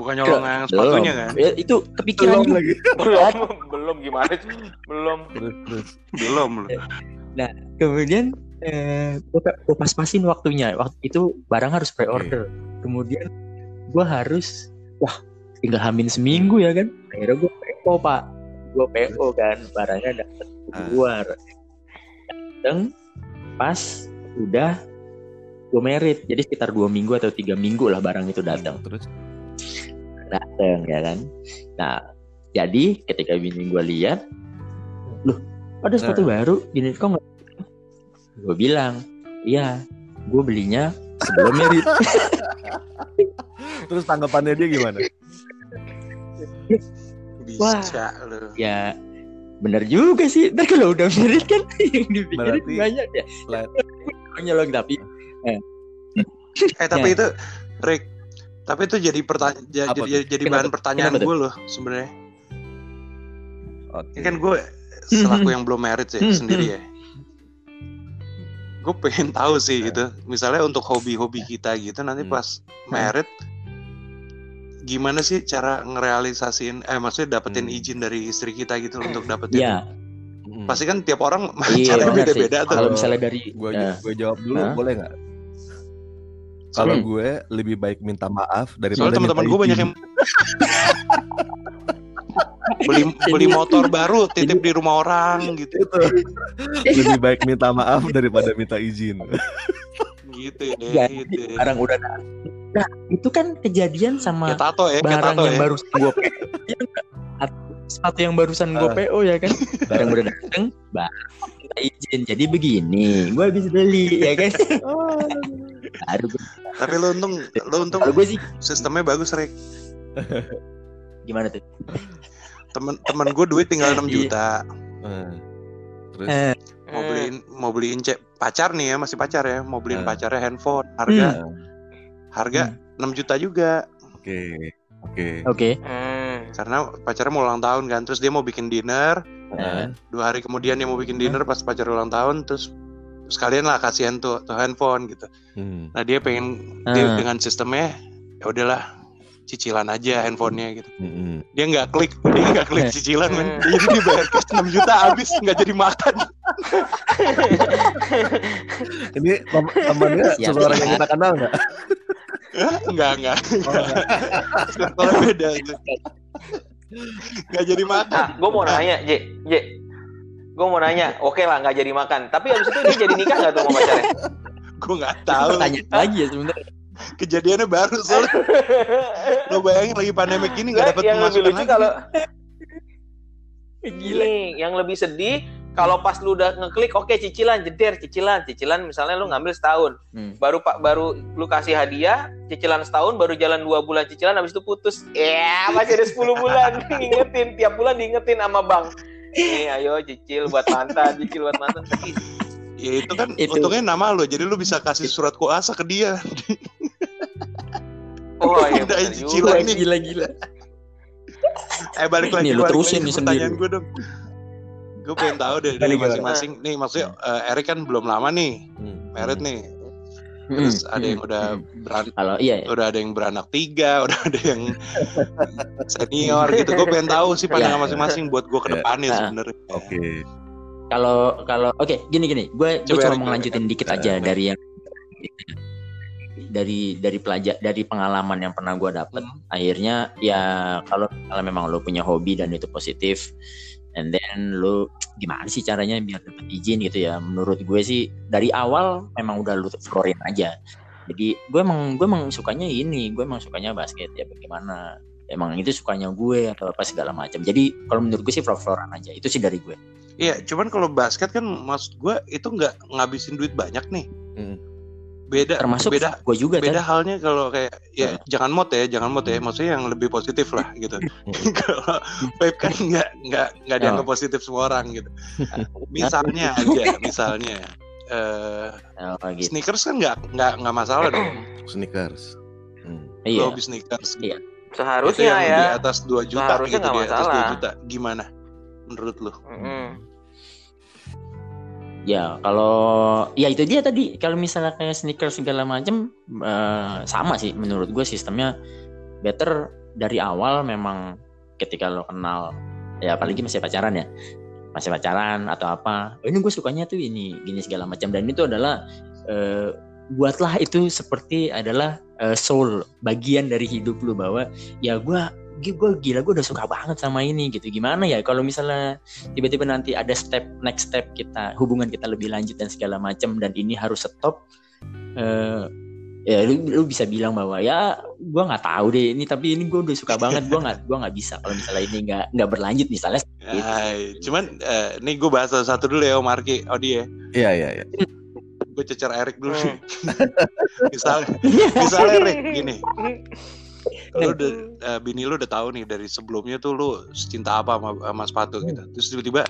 Bukan nyolong yang sepatunya kan? Ya, itu kepikiran Belum lagi. [LAUGHS] belum belum gimana sih? belum. Belum loh. Kemudian eh, gue, pas-pasin waktunya. Waktu itu barang harus pre-order. Kemudian gue harus, wah tinggal hamin seminggu ya kan. Akhirnya gue PO pak, gue PO kan, barangnya dapet keluar. Dateng pas udah gue merit, jadi sekitar dua minggu atau tiga minggu lah barang itu datang. Terus Datang ya kan. Nah jadi ketika bini gue lihat, loh ada sepatu baru, gini kok nggak? Gue bilang, iya, gue belinya sebelum merit. terus tanggapannya dia gimana? Bisa loh. ya bener juga sih. Ntar kalau udah merit kan [LAUGHS] yang dipikirin Berarti- banyak ya. Nyolong tapi Eh tapi Ya. itu Rick, tapi itu jadi pertanyaan jadi, jadi Kenapa bahan tuh? pertanyaan tuh? gue loh sebenarnya. Oke. Ini kan gue selaku yang belum merit sih Hmm, sendiri ya. Gue pengen tahu sih gitu. Misalnya untuk hobi-hobi kita gitu nanti Hmm. pas merit gimana sih cara ngerealisasiin eh maksudnya dapetin Hmm. izin dari istri kita gitu untuk dapetin ya Mm. pasti kan tiap orang iya [LAUGHS] caranya beda-beda tuh Kalau misalnya dari gue Nah, gue jawab dulu Hah? boleh nggak? Kalau Hmm. gue lebih baik minta maaf daripada soalnya teman-teman gue banyak yang beli [LAUGHS] beli motor baru titip di rumah orang gitu itu lebih baik minta maaf daripada minta izin. gitu ya Jadi, gitu ya. barang udah. Nah, itu kan kejadian sama Kayak tato ya barang tato yang ya baru gue [LAUGHS] sepatu yang barusan gue Ah. PO ya kan. Barang udah dateng, baru minta izin. Jadi begini, gue habis beli ya kan. Baru gue, Tapi lu untung lu untung gue sih sistemnya bagus Rick. gimana tuh? Temen temen gue duit tinggal 6 Iya. juta. Eh, Terus Eh, Mau Hmm. beliin mau beliin cek pacar nih ya masih pacar ya mau beliin Hmm. pacarnya handphone harga Hmm. harga 6 juta juga oke. Oke. Oke. Hmm. karena pacarnya mau ulang tahun kan terus dia mau bikin dinner Eh, dua hari kemudian dia mau bikin dinner pas pacar ulang tahun terus sekalian lah kasihan tuh tuh handphone gitu hmm. nah dia pengen dia Ah. dengan sistemnya ya udahlah cicilan aja handphonenya gitu Mm-mm. dia nggak klik [LAUGHS] dia nggak klik cicilan men [LAUGHS] Hmm. jadi dia bayar cash 6 juta habis nggak jadi makan [LAUGHS] Ini tem- temannya seseorang yang kita kenal nggak? nggak nggak Circle-nya beda gitu. nggak jadi makan Ah, gue mau nanya, J, J. Gue mau nanya, oke lah nggak jadi makan. Tapi abis itu dia jadi nikah nggak tuh sama pacarnya? [LAUGHS] gue nggak tahu Tanya lagi ya sebenarnya. kejadiannya baru soalnya lo bayangin lagi pandemik gini nggak Lah, dapat yang lebih lucu lagi kalau [LAUGHS] Gila. Nih, yang lebih sedih kalau pas lu udah ngeklik oke cicilan jeder cicilan cicilan misalnya lu ngambil setahun Hmm. baru pak baru lu kasih hadiah cicilan setahun baru jalan dua bulan cicilan habis itu putus ya masih ada 10 bulan [LAUGHS] ngingetin tiap bulan diingetin sama bang nih ayo cicil buat mantan cicil buat mantan tapi ya itu kan Itu. untungnya nama lo jadi lo bisa kasih surat kuasa ke dia oh iya cicilan juga. nih. Gila gila. eh balik lagi Nih, lu balik terusin nih pertanyaan sendiri. gue dong gue pengen tahu deh dari masing-masing nih maksudnya eh, Erik kan belum lama nih Hmm. merit nih terus Hmm, ada yang hmm, udah hmm. beran- Kalau iya ya. udah ada yang beranak tiga [LAUGHS] udah ada yang [LAUGHS] senior gitu gue pengen tahu sih pandangan Ya. masing-masing buat gue ke Ya. depannya Ah. sebenarnya Oke. Kalau kalau oke gini gini, gue gue Coba, cuma mau ngelanjutin dikit Eh, aja dari yang dari dari pelajar dari pengalaman yang pernah gue dapet. Hmm. Akhirnya ya kalau kalau memang lo punya hobi dan itu positif, and then lo gimana sih caranya biar dapet izin gitu ya? Menurut gue sih dari awal memang udah lo florin aja. Jadi gue emang gue emang sukanya ini, gue emang sukanya basket ya bagaimana? Emang itu sukanya gue atau apa segala macam. Jadi kalau menurut gue sih flor-floran aja. Itu sih dari gue. Iya, cuman kalau basket kan maksud gue itu nggak ngabisin duit banyak nih. Mm. Beda, Termasuk beda, gue juga beda Chan. halnya kalau kayak ya Nah. jangan mod ya, jangan mod ya. Maksudnya yang lebih positif lah [LAUGHS] gitu. [LAUGHS] kalau vape kan nggak nggak nggak dianggap positif semua orang gitu. [LAUGHS] Misalnya aja, misalnya eh Oh, gitu. sneakers kan nggak nggak nggak masalah dong. Sneakers. Hmm. Iya. Lo habis sneakers. Iya. Itu seharusnya yang ya di atas 2 juta Seharusnya gitu, di atas 2 masalah. juta. Gimana menurut lo? Mm-mm. Ya, kalau ya itu dia tadi. Kalau misalnya kayak sneakers segala macam eh, sama sih menurut gue sistemnya. Better dari awal memang ketika lo kenal ya apalagi masih pacaran ya. Masih pacaran atau apa. Oh, ini gue sukanya tuh ini gini segala macam dan itu adalah eh, buatlah itu seperti adalah eh, soul bagian dari hidup lu bahwa ya gue gue gila gue udah suka banget sama ini gitu gimana ya kalau misalnya tiba-tiba nanti ada step next step kita hubungan kita lebih lanjut dan segala macam dan ini harus stop eh ya lu, lu bisa bilang bahwa ya gua nggak tahu deh ini tapi ini gue udah suka banget gua nggak gua nggak bisa kalau misalnya ini nggak nggak berlanjut misalnya Gitu. Hai, cuman eh, nih gue bahas satu dulu ya Om Arki, Odi ya. Iya iya iya. Gue cecer Erik dulu Hmm. [LAUGHS] misalnya, [LAUGHS] misalnya Erik gini, lu udah eh, bini lu udah tahu nih dari sebelumnya tuh lu cinta apa sama, sama sepatu gitu. Terus tiba-tiba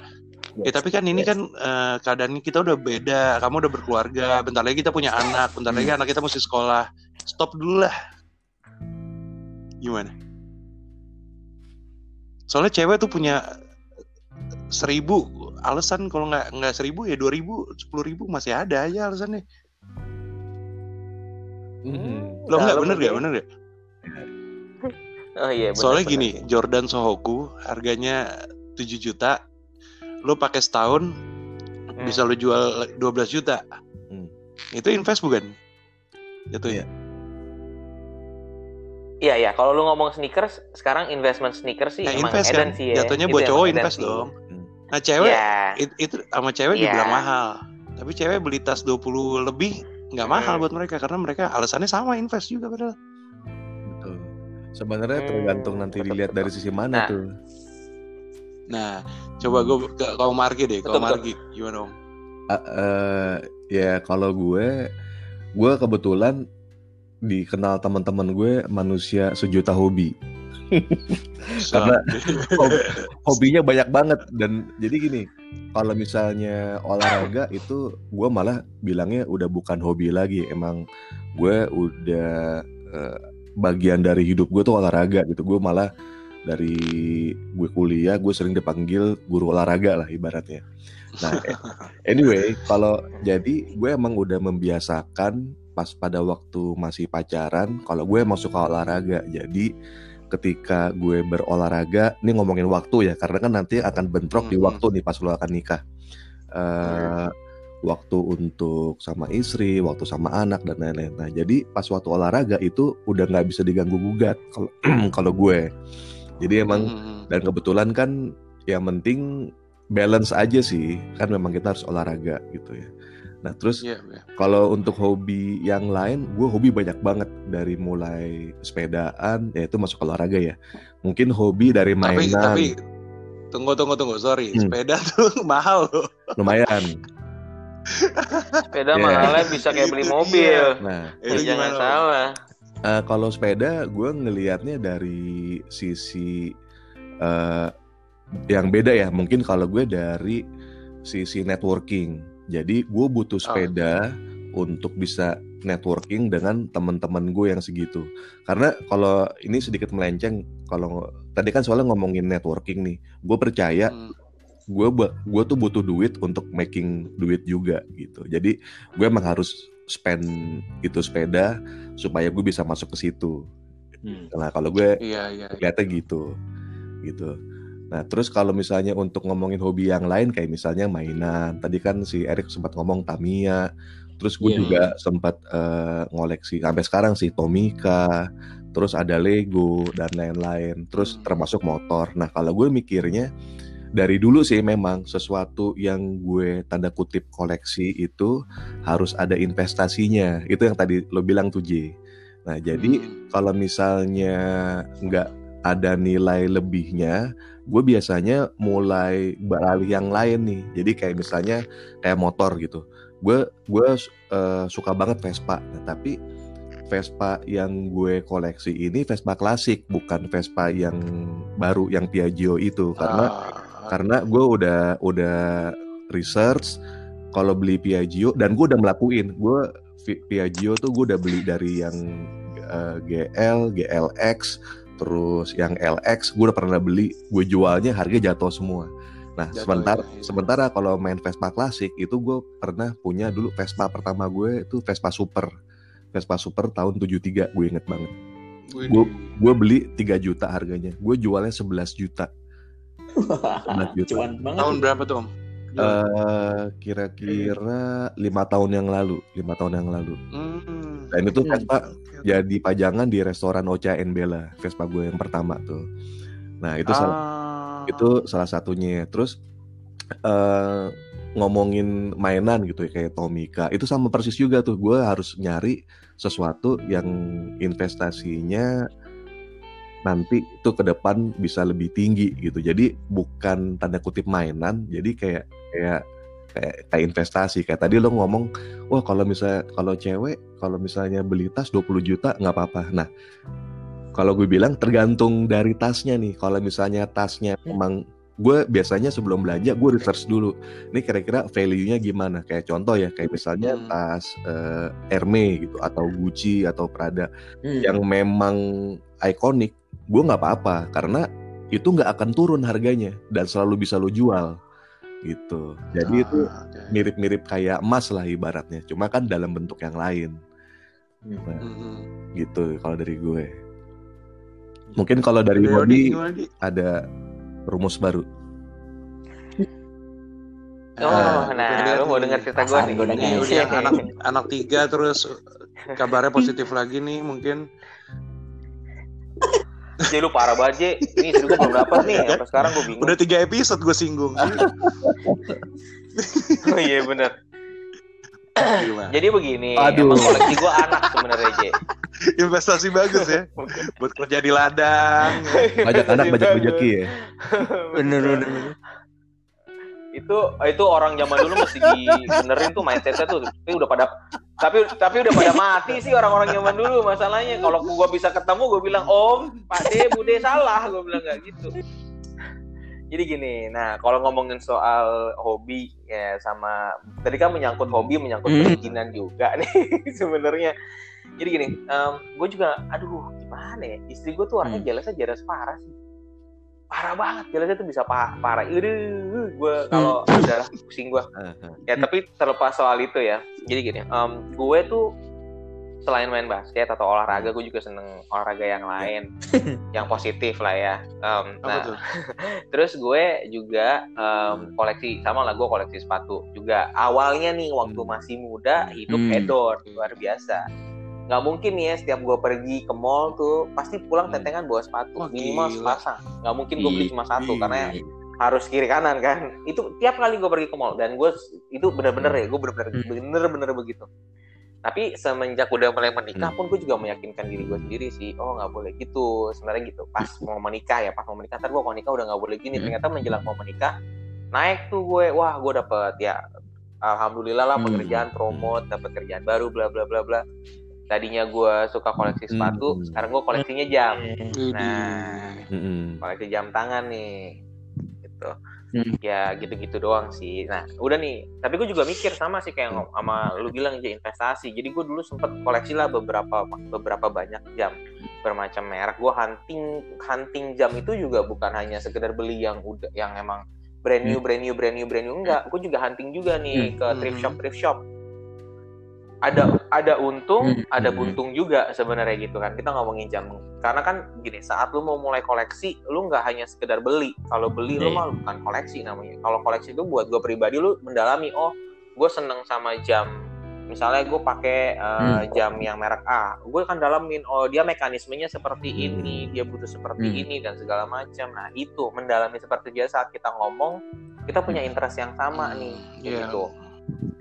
Ya tapi kan ini Yes. kan eh, keadaannya kita udah beda. Kamu udah berkeluarga. Bentar lagi kita punya anak. Bentar lagi anak kita mesti sekolah. Stop dulu lah. Gimana? Soalnya cewek tuh punya seribu alasan kalau nggak nggak seribu ya dua ribu sepuluh ribu masih ada aja alasannya. Hmm. Lo nggak bener gak bener gak? Oh iya benar, Soalnya benar. gini, Jordan Sohoku harganya 7 juta. Lo pakai setahun Hmm. bisa lo jual 12 juta. Hmm. Itu invest bukan? Jatuhnya. Iya iya, kalau lu ngomong sneakers, sekarang investment sneakers sih Nah, emang invest kan. sih ya. Jatuhnya Itu buat cowok invest sih. dong. Nah, cewek Iya. it- itu sama cewek Iya. dibilang mahal. Tapi cewek beli tas 20 lebih nggak mahal Hmm. buat mereka karena mereka alasannya sama invest juga padahal. Sebenarnya Hmm, tergantung nanti betul, dilihat betul. dari sisi mana Nah. tuh. Nah, coba gue ke kalau Margi deh, betul. Margi gimana om? Ah, eh, ya kalau gue, gue kebetulan dikenal teman-teman gue manusia sejuta hobi. [LAUGHS] Karena hobinya banyak banget dan jadi gini, kalau misalnya olahraga [COUGHS] itu gue malah bilangnya udah bukan hobi lagi, emang gue udah eh, bagian dari hidup gue tuh olahraga gitu. Gue malah dari gue kuliah gue sering dipanggil guru olahraga lah ibaratnya. Nah, [LAUGHS] anyway, kalau jadi gue emang udah membiasakan pas pada waktu masih pacaran, kalau gue emang suka olahraga. Jadi ketika gue berolahraga, ini ngomongin waktu ya, karena kan nanti akan bentrok di Mhm. waktu nih pas lo akan nikah. Eh, waktu untuk sama istri, waktu sama anak dan lain-lain. Nah, jadi pas waktu olahraga itu udah nggak bisa diganggu gugat kalau [CLEARS THROAT] kalau gue. Jadi emang Hmm, dan kebetulan kan yang penting balance aja sih kan memang kita harus olahraga gitu ya nah terus Iya, iya. kalau untuk hobi yang lain gue hobi banyak banget dari mulai sepedaan ya itu masuk olahraga ya mungkin hobi dari Tapi mainan tapi tunggu tunggu tunggu, sorry, Hmm. sepeda [LAUGHS] tuh mahal loh. lumayan Sepeda Iya. mahalnya bisa kayak beli mobil. nah Itu Ya, jangan gimana? Salah. eh, kalau sepeda gue ngelihatnya dari sisi eh, yang beda ya mungkin kalau gue dari sisi networking jadi gue butuh sepeda untuk bisa networking dengan teman-teman gue yang segitu karena kalau ini sedikit melenceng kalau tadi kan soalnya ngomongin networking nih gue percaya Hmm. Gue gue tuh butuh duit untuk making duit juga gitu jadi gue emang harus spend itu sepeda supaya gue bisa masuk ke situ Hmm. nah kalau gue Iya, iya. iya. gitu gitu nah terus kalau misalnya untuk ngomongin hobi yang lain kayak misalnya mainan tadi kan si Erik sempat ngomong Tamiya terus gue Iya. juga sempat eh, ngoleksi sampai sekarang sih Tomica terus ada Lego dan lain-lain terus Hmm. termasuk motor nah kalau gue mikirnya dari dulu sih memang sesuatu yang gue tanda kutip koleksi itu harus ada investasinya itu yang tadi lo bilang tuh J nah jadi Hmm. kalau misalnya nggak ada nilai lebihnya, gue biasanya mulai beralih yang lain nih. Jadi kayak misalnya kayak motor gitu. Gue gue eh, suka banget Vespa, nah, tapi Vespa yang gue koleksi ini Vespa klasik, bukan Vespa yang baru yang Piaggio itu. Karena Ah, karena gue udah udah research kalau beli Piaggio dan gue udah melakuin gue Piaggio tuh gue udah beli dari yang eh, GL, GLX, terus yang LX gue udah pernah beli, gue jualnya harga jatuh semua. Nah Jatuh, sementara ya, itu. sementara kalau main Vespa klasik itu gue pernah punya dulu Vespa pertama gue itu Vespa Super, Vespa Super tahun 73 gue inget banget. Gue gue beli 3 juta harganya, gue jualnya 11 juta. 11 [LAUGHS] juta. Cuan banget. tahun berapa tuh om? Eh, kira-kira lima tahun yang lalu, lima tahun yang lalu. Hmm. Dan itu Hmm. Vespa jadi pajangan di restoran Ocha and Bella, Vespa gue yang pertama tuh. Nah itu salah Ah. itu salah satunya. Terus eh ngomongin mainan gitu ya kayak Tomica, itu sama persis juga tuh. Gue harus nyari sesuatu yang investasinya nanti itu ke depan bisa lebih tinggi gitu. Jadi bukan tanda kutip mainan, jadi kayak kayak kayak, kayak investasi. Kayak tadi lo ngomong, wah kalau misalnya kalau cewek kalau misalnya beli tas 20 juta nggak apa-apa. Nah, kalau gue bilang tergantung dari tasnya nih. Kalau misalnya tasnya memang gue biasanya sebelum belanja gue research dulu. Ini kira-kira value-nya gimana? Kayak contoh ya, kayak misalnya Hmm. tas eh, Hermes gitu atau Gucci atau Prada Hmm. yang memang ikonik, gue nggak apa-apa karena itu nggak akan turun harganya dan selalu bisa lo jual gitu. Jadi itu Ah, oke. mirip-mirip kayak emas lah ibaratnya, cuma kan dalam bentuk yang lain Mhm. gitu kalau dari gue. Mungkin kalau dari Dari Odi, Bodi gimana, Di? ada rumus baru. Oh, Ah, nah, lu mau dengar cerita gue nih. udah Ini Iya. yang anak anak tiga terus kabarnya positif lagi nih mungkin. Jadi lu parah banget, Ji. Ini istri gue belum dapat nih. Sampai sekarang gue bingung. Udah tiga episode gue singgung. [LAUGHS] Oh iya bener. Gimana? Jadi begini, Aduh. emang koleksi gue anak sebenarnya J. Investasi bagus ya. [LAUGHS] Buat kerja di ladang. Banyak anak banyak rezeki ya. Bener bener. bener. Itu itu orang zaman dulu mesti dibenerin tuh mindsetnya tuh. Tapi udah pada tapi tapi udah pada mati sih orang-orang zaman dulu masalahnya. Kalau gua bisa ketemu gua bilang om pak de bude salah. Gua bilang nggak gitu. Jadi gini nah kalau ngomongin soal hobi ya sama tadi kan menyangkut hobi menyangkut Hmm. perizinan juga [LAUGHS] nih sebenarnya. Jadi gini gue juga aduh gimana ya? Istri gue tuh orangnya Hmm. jelasnya jelas parah sih parah banget jelasnya tuh bisa pa- parah. Aduh, gue kalau udah pusing gue ya tapi terlepas soal itu ya. Jadi gini em, gue tuh selain main basket atau olahraga gue juga seneng olahraga yang lain [LAUGHS] yang positif lah ya. Apa nah [LAUGHS] terus gue juga em, koleksi sama lah gue koleksi sepatu juga. Awalnya nih waktu masih muda hidup Hmm. hedon luar biasa nggak mungkin nih ya setiap gue pergi ke mall tuh pasti pulang tentengan bawa sepatu Wah, minimal gila. sepasang nggak mungkin gue beli cuma satu ih. karena harus kiri kanan kan itu tiap kali gue pergi ke mall dan gue itu bener-bener ya gue bener-bener Hmm. bener-bener begitu tapi semenjak udah mulai menikah Hmm. pun gue juga meyakinkan diri gue sendiri sih oh nggak boleh gitu sebenarnya gitu pas mau menikah ya pas mau menikah ntar gue kalau nikah udah nggak boleh gini Hmm. ternyata menjelang mau menikah naik tuh gue wah gue dapet ya alhamdulillah lah Hmm. pekerjaan promote dapet kerjaan baru bla bla bla bla tadinya gue suka koleksi sepatu Hmm. sekarang gue koleksinya jam. Nah. Mm-mm. koleksi jam tangan nih gitu Hmm. ya gitu-gitu doang sih nah udah nih tapi gue juga mikir sama sih kayak ngom- sama lu bilang aja investasi jadi gue dulu sempet koleksi lah beberapa beberapa banyak jam bermacam merek gue hunting hunting jam itu juga bukan hanya sekedar beli yang udah yang emang brand new brand new brand new brand new enggak gue juga hunting juga nih ke thrift Hmm. shop thrift shop ada ada untung, Hmm. ada buntung juga sebenarnya gitu kan. Kita ngomongin jam. Karena kan gini, saat lu mau mulai koleksi, lu nggak hanya sekedar beli. Kalau beli lu Iya. mah bukan koleksi namanya. Kalau koleksi itu buat gue pribadi lu mendalami, oh, gue seneng sama jam. Misalnya gue pakai uh, Hmm. jam yang merek A, gue akan dalamin, oh dia mekanismenya seperti Hmm. ini, dia butuh seperti Hmm. ini dan segala macam. Nah itu mendalami seperti dia saat kita ngomong, kita punya interest yang sama nih, Iya. gitu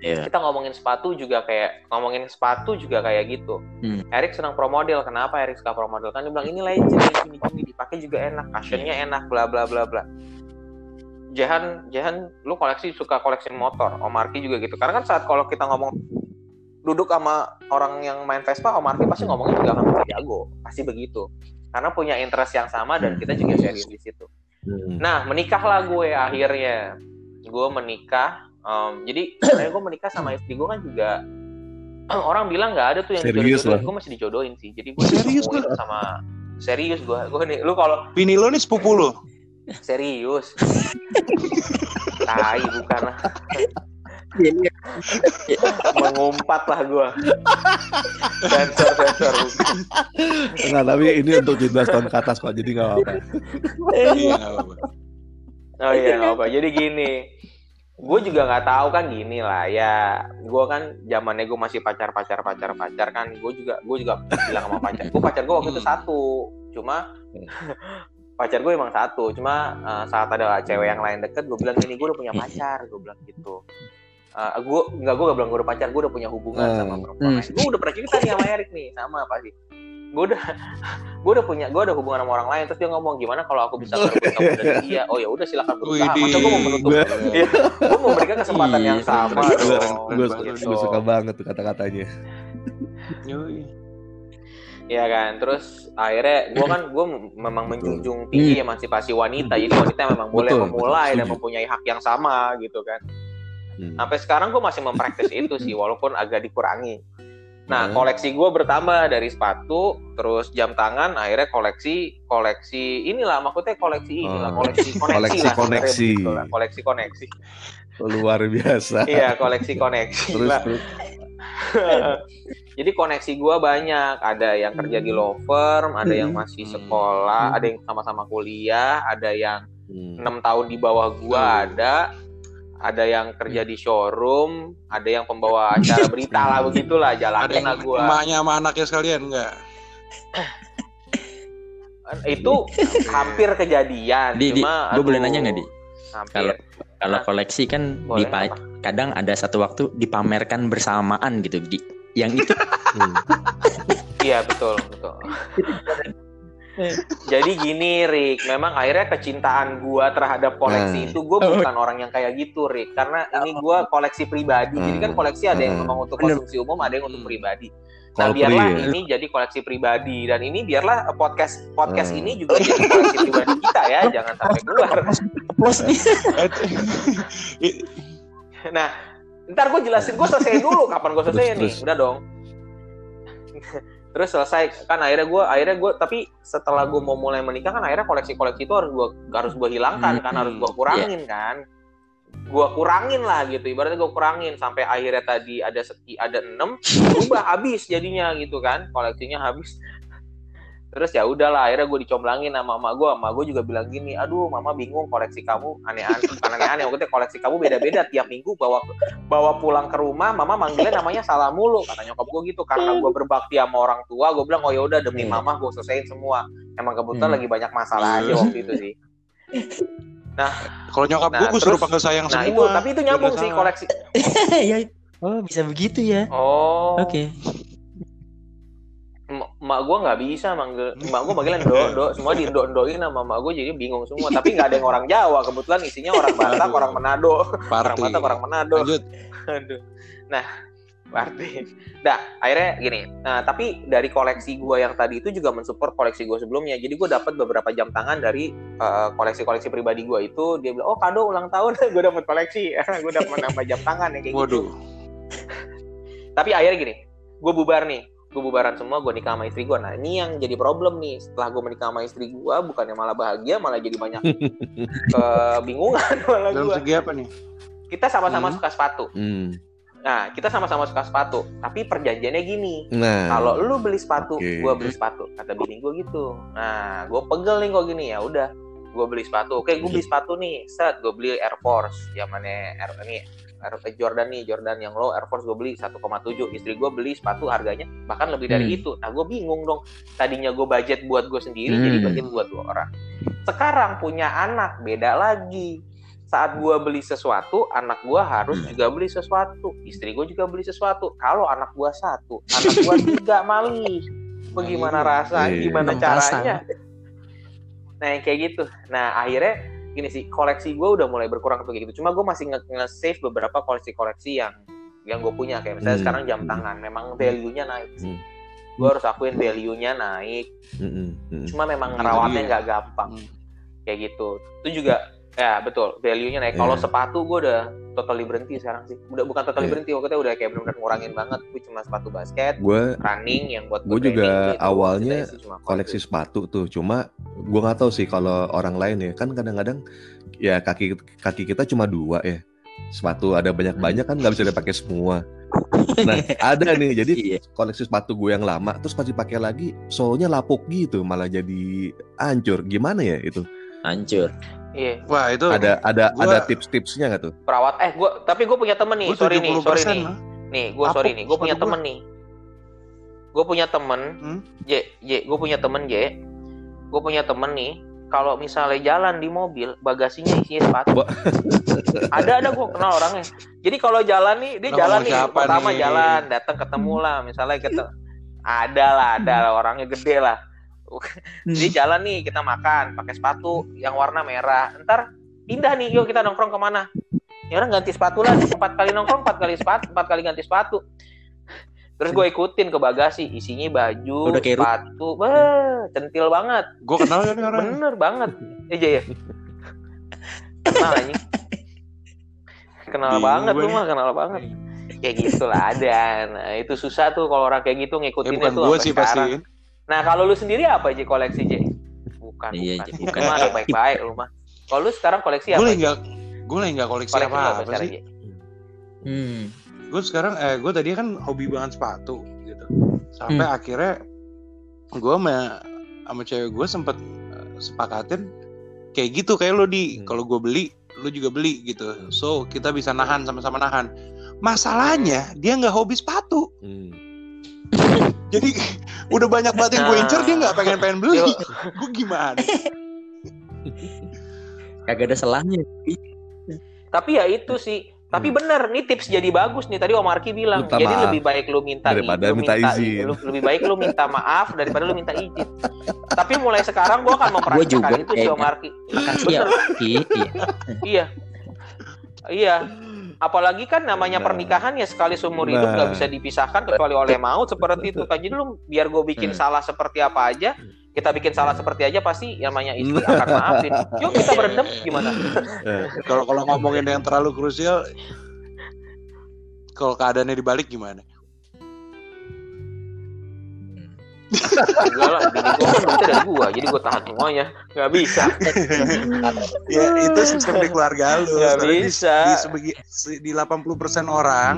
Iya. kita ngomongin sepatu juga kayak ngomongin sepatu juga kayak gitu. Hmm. Erik senang pro model. Kenapa Erik suka pro model? Kan dia bilang ini legend, ini ini dipakai juga enak, cushionnya enak, bla bla bla bla. Jahan, Jahan, lu koleksi suka koleksi motor. Om Arki juga gitu. Karena kan saat kalau kita ngomong duduk sama orang yang main Vespa, Om Arki pasti ngomongnya juga akan jago, pasti begitu. Karena punya interest yang sama dan kita juga serius di situ. Hmm. Nah, menikahlah gue akhirnya. Gue menikah. Em, jadi sebenarnya gue menikah sama istri gue kan juga [CLEARS THROAT] orang bilang nggak ada tuh yang Serius lah. Gue masih dijodohin sih. Jadi gue Serius ditemuin sama serius gue. Gue nih, lu kalau Bini lo nih sepupu lo. serius, [LAUGHS] tai bukan lah. Iya, [LAUGHS] Mengumpat lah gue. Sensor sensor. Enggak, tapi ini untuk 17 tahun ke atas kok, jadi nggak apa-apa. Iya nggak apa-apa. Oh iya nggak apa. Jadi gini, gue juga nggak tahu kan gini lah ya. Gue kan zamannya gue masih pacar pacar pacar pacar kan. Gue juga gue juga bilang sama pacar. Gue pacar gue waktu itu Hmm. satu. Cuma [LAUGHS] pacar gue emang satu. Cuma eh, saat ada cewek yang lain deket, gue bilang gini, gue udah punya pacar. Gue bilang gitu. Eh, gue nggak gue gak bilang gue udah pacar, gue udah punya hubungan Hmm. sama perempuan. lain. Gue udah pernah cerita nih sama Erik nih, sama apa sih? Gue udah [LAUGHS] gue udah punya gue ada hubungan sama orang lain terus dia ngomong gimana kalau aku bisa merebut kamu dari dia oh ya udah silakan berusaha masa gue mau menutup Gue- [LAUGHS] Iya, gue mau memberikan kesempatan yang Iya, sama gue suka banget tuh kata-katanya. Yoi. Iya kan, terus akhirnya gue kan gue memang menjunjung tinggi emansipasi wanita, jadi wanita memang boleh Betul, memulai betul, dan setuju. mempunyai hak yang sama gitu kan. Hmm. Sampai sekarang gue masih mempraktis itu sih, walaupun agak dikurangi. Nah, Hmm. koleksi gue bertambah dari sepatu, terus jam tangan, akhirnya koleksi koleksi inilah maksudnya koleksi inilah Oh. koleksi [LAUGHS] koneksi Koleksi lah, koneksi. lah, koleksi koneksi. Luar biasa. iya, koleksi koneksi Terus lah. terus. [LAUGHS] Jadi koneksi gue banyak, ada yang kerja di law firm, ada yang Hmm. masih sekolah, ada yang sama-sama kuliah, ada yang Hmm. enam tahun di bawah gue Hmm. ada, ada yang kerja di showroom, ada yang pembawa acara berita lah [LAUGHS] begitulah Ada jalanin yang lah gue. emaknya sama anaknya sekalian enggak? Itu hampir kejadian, Di, di, cuma gue boleh nanya nggak di? Kalau Kalau koleksi kan boleh dipa- kadang ada satu waktu dipamerkan bersamaan gitu. Di, yang itu Hmm. [LAUGHS] Iya betul betul. [LAUGHS] Jadi gini Rick, memang akhirnya kecintaan gua terhadap koleksi Nah. itu gue bukan orang yang kayak gitu Rick, karena ini gua koleksi pribadi. Jadi kan Hmm. koleksi ada yang Hmm. memang untuk konsumsi umum, ada yang untuk pribadi. Nah Kalau biarlah pri ya. ini jadi koleksi pribadi dan ini biarlah podcast podcast Hmm. ini juga jadi koleksi pribadi kita ya, jangan sampai keluar. [LAUGHS] plus nih. [LAUGHS] Nah, ntar gue jelasin, gue selesai dulu kapan gue selesai Terus, nih, terus. udah dong. Terus selesai. Kan akhirnya gue akhirnya gue tapi setelah gue mau mulai menikah kan akhirnya koleksi-koleksi itu harus gue harus gue hilangkan kan Hmm, harus gue kurangin kan. Gue kurangin lah gitu ibaratnya gue kurangin sampai akhirnya tadi ada seki ada enam berubah habis jadinya gitu kan koleksinya habis terus ya udahlah akhirnya gue dicomblangin sama mama gue mama gue juga bilang gini aduh mama bingung koleksi kamu aneh-aneh bukan aneh-aneh maksudnya koleksi kamu beda-beda tiap minggu bawa bawa pulang ke rumah mama manggilnya namanya salah mulu kata nyokap gue gitu karena gue berbakti sama orang tua gue bilang oh ya udah demi Hmm. mama gue selesaiin semua emang kebetulan Hmm. lagi banyak masalah aja waktu itu sih Kalau nyokap Nah, gue, gue suruh terus- panggil sayang nah semua. itu tapi itu nyambung sih koleksi [LAUGHS] ya. Oh, bisa begitu ya. oh Oke. Em- emak gue nggak bisa manggil emak gue manggilnya do do semua di do doin sama emak gue jadi bingung semua tapi nggak ada yang orang Jawa kebetulan isinya orang Batak orang Manado orang Party. Batak orang Manado Lanjut. Aduh. Nah, berarti. Nah, akhirnya gini. Nah, tapi dari koleksi gue yang tadi itu juga mensupport koleksi gue sebelumnya. Jadi gue dapat beberapa jam tangan dari eh, koleksi-koleksi pribadi gue itu. Dia bilang, oh kado ulang tahun, [LAUGHS] gue dapat koleksi. [LAUGHS] gue dapat nambah jam tangan yang kayak gitu. Waduh. Tapi akhirnya gini, gue bubar nih. Gue bubaran semua, gue nikah sama istri gue. Nah, ini yang jadi problem nih. Setelah gue menikah sama istri gue, bukannya malah bahagia, malah jadi banyak [LAUGHS] kebingungan [LAUGHS] malah Dalam gue. segi apa nih? Kita sama-sama Hmm. suka sepatu. Hmm. Nah, kita sama-sama suka sepatu, tapi perjanjiannya gini. Nah, Kalau lu beli sepatu, Oke. gua beli sepatu. Kata bini gua gitu. Nah, gua pegel nih kok gini ya udah. Gua beli sepatu. Oke, gua beli sepatu nih. Set, gua beli Air Force. Zamannya Air ini Air Jordan nih, Jordan yang low Air Force gua beli 1,7. Istri gua beli sepatu harganya bahkan lebih dari Hmm. itu. Nah, gua bingung dong. Tadinya gua budget buat gua sendiri, Hmm. jadi budget buat dua orang. Sekarang punya anak, beda lagi saat gua beli sesuatu, anak gua harus juga beli sesuatu, istri gua juga beli sesuatu. Kalau anak gua satu, anak gua [LAUGHS] tiga malih. Bagaimana rasa? Iya. Gimana Enam pasang. caranya? Nah, yang kayak gitu. Nah, akhirnya gini sih, koleksi gua udah mulai berkurang tuh kayak gitu. Cuma gua masih nge- nge-save beberapa koleksi-koleksi yang yang gue punya kayak misalnya Hmm. sekarang jam Hmm. tangan memang value-nya naik sih. Hmm. Gue harus akuin value-nya naik Mm-mm, mm. cuma memang Itu ngerawatnya nggak gampang Hmm. kayak gitu itu juga ya betul value-nya naik kalau Iya. sepatu gue udah totally berhenti sekarang sih udah bukan totally Iya. berhenti waktu itu udah kayak benar-benar ngurangin banget gue cuma sepatu basket Gue running yang buat Gua gue juga gitu. awalnya koleksi sepatu tuh, cuma gue nggak tahu sih kalau orang lain ya kan kadang-kadang ya kaki kaki kita cuma dua ya sepatu ada banyak-banyak kan nggak bisa dipakai semua. Nah ada nih [LAUGHS] jadi Iya. koleksi sepatu gue yang lama terus pas dipakai lagi solnya lapuk gitu malah jadi hancur gimana ya itu Hancur. Iya. Wah itu ada ada gua- ada tips-tipsnya nggak tuh? Perawat eh gue tapi gue punya temen nih gue sorry nih sorry 70% nih. lah. nih gue sorry nih gue punya gua. temen nih. Gue punya temen Hmm? J J gue punya temen J. Gue punya temen nih kalau misalnya jalan di mobil bagasinya isinya sepatu. [LAUGHS] [LAUGHS] Ada ada gue kenal orangnya. Jadi kalau jalan nih dia jalan nih pertama nih? jalan datang ketemu lah misalnya kita ada lah ada lah orangnya gede lah [LAUGHS] dia jalan nih kita makan pakai sepatu yang warna merah. Ntar pindah nih yuk kita nongkrong ke mana? Ya orang ganti sepatu lah empat kali nongkrong empat kali sepatu empat kali ganti sepatu. Terus gue ikutin ke bagasi isinya baju Udah kayak sepatu bah, centil banget. Gue kenal kan nih orang. bener banget. Iya ya kenal anjing. Kenal Bingung banget gue lu nih. mah kenal banget. Kayak gitu lah ada nah itu susah tuh kalau orang kayak gitu Eh ngikutin bukan tuh gue sampai sih pasti. Nah kalau lu sendiri apa aja koleksi J bukan Iya, bukan bukan mah anak baik-baik lu mah kalau lu sekarang koleksi Gue apa lagi J? nggak gue lagi nggak koleksi koleksi apa lu apa sih. J? Hmm. Gue sekarang eh gue tadi kan hobi banget sepatu gitu. Sampai Hmm. akhirnya gue sama sama cewek gue sempet eh, sepakatin kayak gitu kayak lo di Hmm. kalau gue beli lu juga beli gitu. So kita bisa nahan sama-sama nahan. Masalahnya dia nggak hobi sepatu. Hmm. [LAUGHS] Jadi udah banyak banget yang gue incer dia nggak pengen pengen beli. [LAUGHS] Gue gimana? Kagak ada salahnya. tapi ya itu sih tapi bener nih tips jadi bagus nih tadi Om Arki bilang Minta jadi maaf. lebih baik lu minta Daripada lu minta izin. lu- lebih baik lu minta maaf daripada lu minta izin tapi mulai sekarang gua akan Gua juga mempraktikkan itu sih Om. Arki makasih ya. Iya. iya iya apalagi kan namanya Nah. pernikahan ya sekali seumur hidup Nah. nggak bisa dipisahkan kecuali oleh maut seperti itu kan jadi lu biar gue bikin Hmm. salah seperti apa aja kita bikin salah seperti aja pasti namanya istri akan maafin yuk kita berendam gimana Kalau kalau ngomongin yang terlalu krusial, kalau keadaannya dibalik gimana? Enggak lah bini gue kan duitnya dari gue jadi gue tahan semuanya nggak bisa [LAUGHS] Ya itu sistem di keluarga lu. Nggak di- bisa. Di, sebegi, se- di 80% orang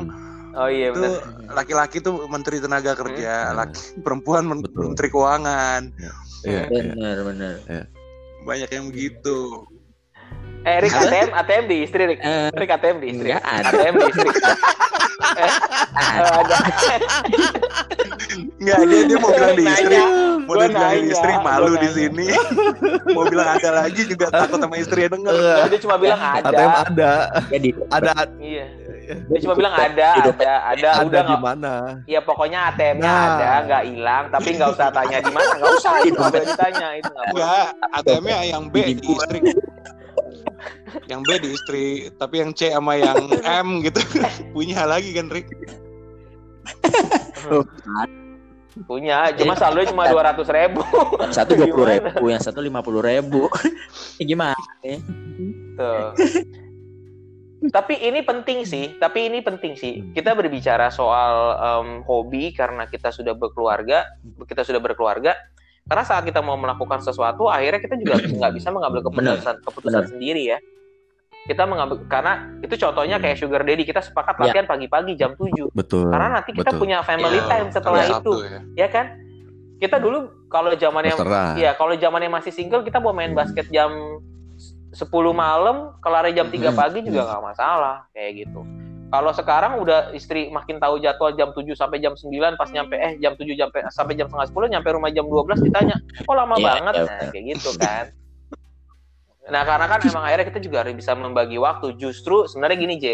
oh iya itu benar laki-laki tuh menteri tenaga kerja, Hmm. laki perempuan men- Betul. menteri keuangan. Iya, iya. benar benar Banyak yang begitu. eh Rick ATM ATM di istri Rick Eh, Rick ATM di istri enggak ada. ATM di istri [LAUGHS] eh, ada [LAUGHS] Enggak, dia dia mau bilang di istri, mau dia bilang di istri malu di sini. mau bilang ada lagi juga takut sama istri denger. Eh, dia cuma bilang ada ATM ada, jadi ada, iya dia cuma bilang ada ada ada ada udah di mana? ya pokoknya ATM-nya Nah. ada nggak hilang tapi nggak usah tanya di mana nggak usah itu nggak ditanya itu Enggak, ATM-nya yang B di istri. Yang B di istri, tapi yang C sama yang M gitu. [LAUGHS] Punya lagi kan, Rick? Punya cuma saldonya cuma dua ratus ribu satu dua puluh ribu yang satu lima puluh ribu [LAUGHS] Ya gimana Tuh. Tapi ini penting sih, tapi ini penting sih. Kita berbicara soal em, hobi karena kita sudah berkeluarga, kita sudah berkeluarga. Karena saat kita mau melakukan sesuatu, akhirnya kita juga [CLEARS THROAT] nggak bisa mengambil keputusan keputusan benar. sendiri ya. Kita mengambil karena itu contohnya kayak sugar daddy kita sepakat Ya. latihan pagi-pagi jam 7 Betul. karena nanti kita betul. punya family Iya, time setelah itu, ya. ya kan? Kita dulu kalau zamannya. Iya, kalau zamannya masih single kita mau main basket jam 10 malam, kelar jam 3 Hmm. pagi juga nggak masalah kayak gitu. Kalau sekarang udah istri makin tahu jadwal jam 7 sampai jam 9 pas nyampe eh jam 7 sampai sampai jam setengah 10 nyampe rumah jam 12 ditanya, "Kok lama Iya, banget?" iya, Nah, kayak gitu kan. Nah, karena kan emang akhirnya kita juga harus bisa membagi waktu. Justru sebenarnya gini, J.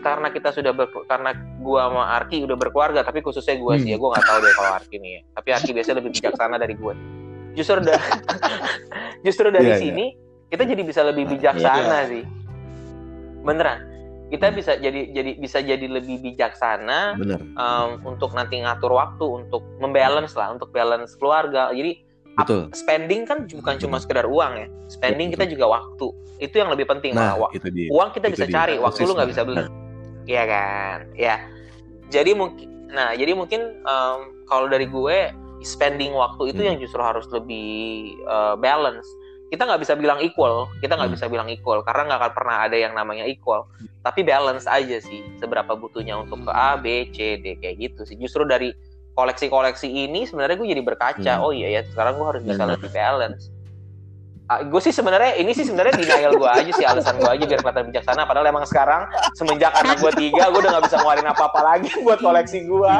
Karena kita sudah ber, karena gua sama Arki udah berkeluarga, tapi khususnya gua sih ya, gua nggak tahu deh kalau Arki nih ya. Tapi Arki biasanya lebih bijaksana dari gue. Justru dari [LAUGHS] justru dari Iya, iya. sini kita jadi bisa lebih bijaksana Iya. sih. Beneran. Kita bisa jadi jadi bisa jadi lebih bijaksana Bener. em, untuk nanti ngatur waktu untuk membalance lah, untuk balance keluarga. Jadi up- Betul. spending kan bukan cuma sekedar uang ya. Spending Betul. kita juga waktu. Itu yang lebih penting Nah, malah. Itu dia. Uang kita itu bisa dia. cari, waktu Persis lu nggak bisa beli. Iya kan? Ya. Jadi mungkin nah, jadi mungkin em, kalau dari gue spending waktu itu Hmm. yang justru harus lebih eh, balance. Kita nggak bisa bilang equal, kita nggak Hmm. bisa bilang equal karena nggak akan pernah ada yang namanya equal. Tapi balance aja sih seberapa butuhnya untuk ke A, B, C, D kayak gitu sih. Justru dari koleksi-koleksi ini sebenarnya gue jadi berkaca. Hmm. Oh iya ya, sekarang gue harus bisa Benar. lebih balance. Ah, gue sih sebenarnya ini sih sebenarnya denial gue aja sih alasan gue aja biar kelihatan bijaksana. Padahal emang sekarang semenjak anak gue tiga, gue udah nggak bisa ngeluarin apa-apa lagi [LAUGHS] buat koleksi gue.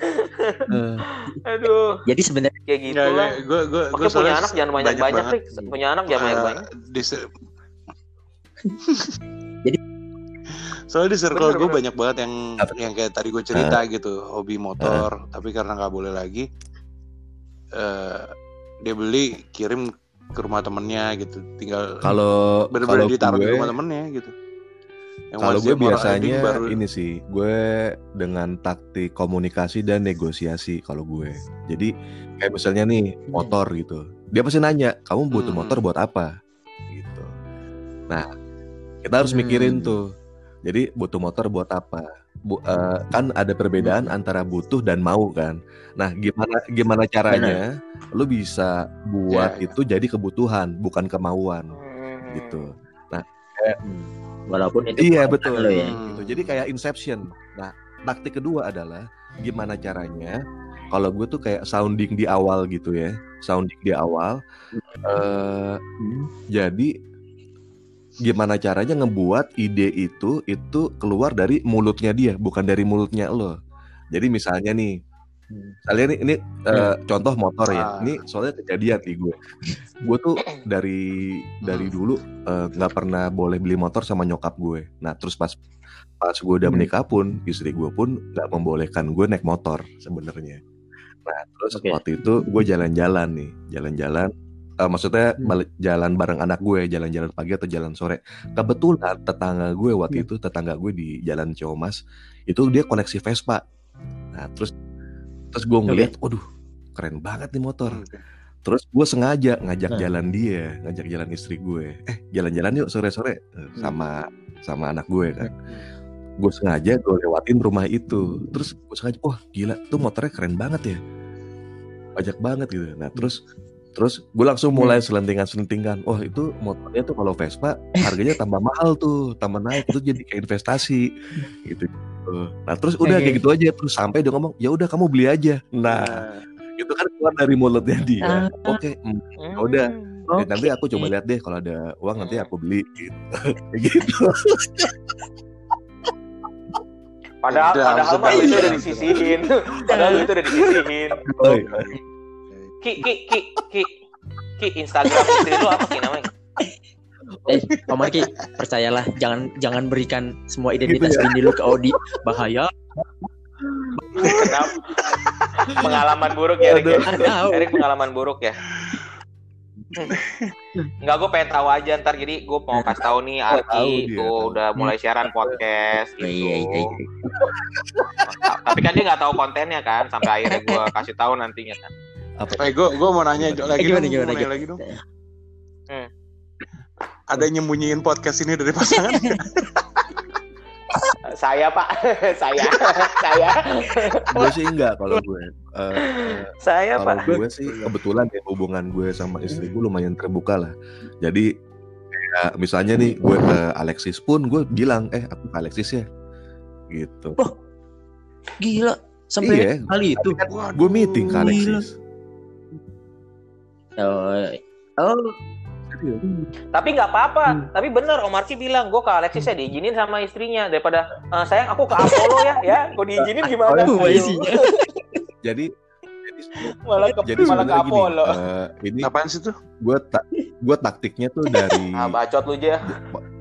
Eh, Aduh, jadi sebenarnya kayak gitu Enggak, lah. gue gue gue Makanya punya anak jangan banyak-banyak, banget, Rick. Punya anak jangan se- Jadi- soalnya di circle Bener, gue bener. banyak banget yang Apa? yang kayak tadi gue cerita gitu hobi motor tapi karena nggak boleh lagi eh dia beli kirim ke rumah temennya gitu tinggal Kalau kalau bener-bener ditaruh di rumah temennya gitu Yang kalau gue biasanya baru ini sih, gue dengan taktik komunikasi dan negosiasi kalau gue. Jadi kayak misalnya nih motor gitu, dia pasti nanya, kamu butuh Hmm. motor buat apa? Gitu. Nah, kita harus mikirin Hmm. tuh. Jadi butuh motor buat apa? Bu, eh, kan ada perbedaan antara butuh dan mau kan. Nah, gimana gimana caranya lu bisa buat Ya, ya. itu jadi kebutuhan bukan kemauan Hmm. gitu. walaupun itu Iya betul. lo ya. Hmm. Gitu. Jadi kayak Inception. Nah, taktik kedua adalah gimana caranya kalau gue tuh kayak sounding di awal gitu ya, sounding di awal. eh jadi gimana caranya ngebuat ide itu itu keluar dari mulutnya dia, bukan dari mulutnya lo. Jadi misalnya nih, Kalian ini, ini eh, contoh motor ya. Ah. Ini soalnya kejadian di gue. Gue tuh dari dari Hmm. dulu eh, nggak pernah boleh beli motor sama nyokap gue. Nah terus pas pas gue udah Hmm. menikah pun istri gue pun nggak membolehkan gue naik motor sebenarnya. Nah terus Oke. waktu itu gue jalan-jalan nih, jalan-jalan. Eh, maksudnya Hmm. balik- jalan bareng anak gue, jalan-jalan pagi atau jalan sore. Kebetulan tetangga gue waktu Hmm. itu tetangga gue di Jalan Ciamas itu dia koleksi Vespa. Nah terus terus gue ngeliat, waduh keren banget nih motor. Hmm. Terus gue sengaja ngajak Nah. jalan dia, ngajak jalan istri gue. Eh jalan-jalan yuk sore-sore Eh, sama sama anak gue kan. Gue sengaja gue lewatin rumah itu. Terus gue sengaja, wah gila tuh motornya keren banget ya. Banyak banget gitu. Nah terus terus gue langsung mulai selentingan-selentingan. Wah itu motornya tuh kalau Vespa harganya tambah mahal tuh, tambah naik itu jadi kayak investasi gitu. Nah terus udah Oke. kayak gitu aja terus sampai dia ngomong ya udah kamu beli aja. Nah itu kan keluar dari mulutnya dia. Oke, mm, ya udah. Ya, nanti aku coba lihat deh kalau ada uang nanti aku beli gitu. Kayak [LAUGHS] gitu. Padahal, padahal mah itu iya. udah disisihin. Padahal itu udah disisihin. Oh, iya. Ki, ki, ki, ki, ki, Instagram istri lu apa ki namanya? Eh, Pak Marki, percayalah, jangan jangan berikan semua identitas Gitu ya? bini lu ke Audi, bahaya. Kenapa? Pengalaman buruk ya, Erik. ya? Erik pengalaman buruk ya. Enggak, gue pengen tahu aja ntar. Jadi gue mau kasih tahu nih Arki tuh tahu. udah mulai siaran podcast gitu. Iya, iya, iya. Ta- Tapi kan dia nggak tahu kontennya kan sampai akhirnya gue kasih tahu nantinya kan. Eh, gue gue mau nanya lagi gimana, dong, gimana, mau nanya gimana? lagi dong. Hmm. Ada yang nyembunyiin podcast ini dari pasangan? [LAUGHS] Saya Pak, [LAUGHS] saya, [LAUGHS] saya, gue sih enggak kalau gue. Eh, eh, saya kalau Pak. gue sih kebetulan ya hubungan gue sama istri gue lumayan terbuka lah. Jadi kayak misalnya nih gue ke Alexis pun gue bilang eh aku ke Alexis ya gitu. Gila, sampai Iya. kali itu. Gue meeting ke Gila. Oh, oh, Tapi nggak apa-apa. Tapi bener Om Arki bilang gue ke Alexis ya diizinin sama istrinya daripada "Eh, sayang aku ke Apollo ya, ya. Gue diizinin gimana? Oh, isinya. Jadi [LAUGHS] jadi malah ke jadi malah ke sebenarnya gini, Apollo. eh, ini Apaan sih tuh? gue tak gue taktiknya tuh dari [LAUGHS] Ah, bacot lu aja.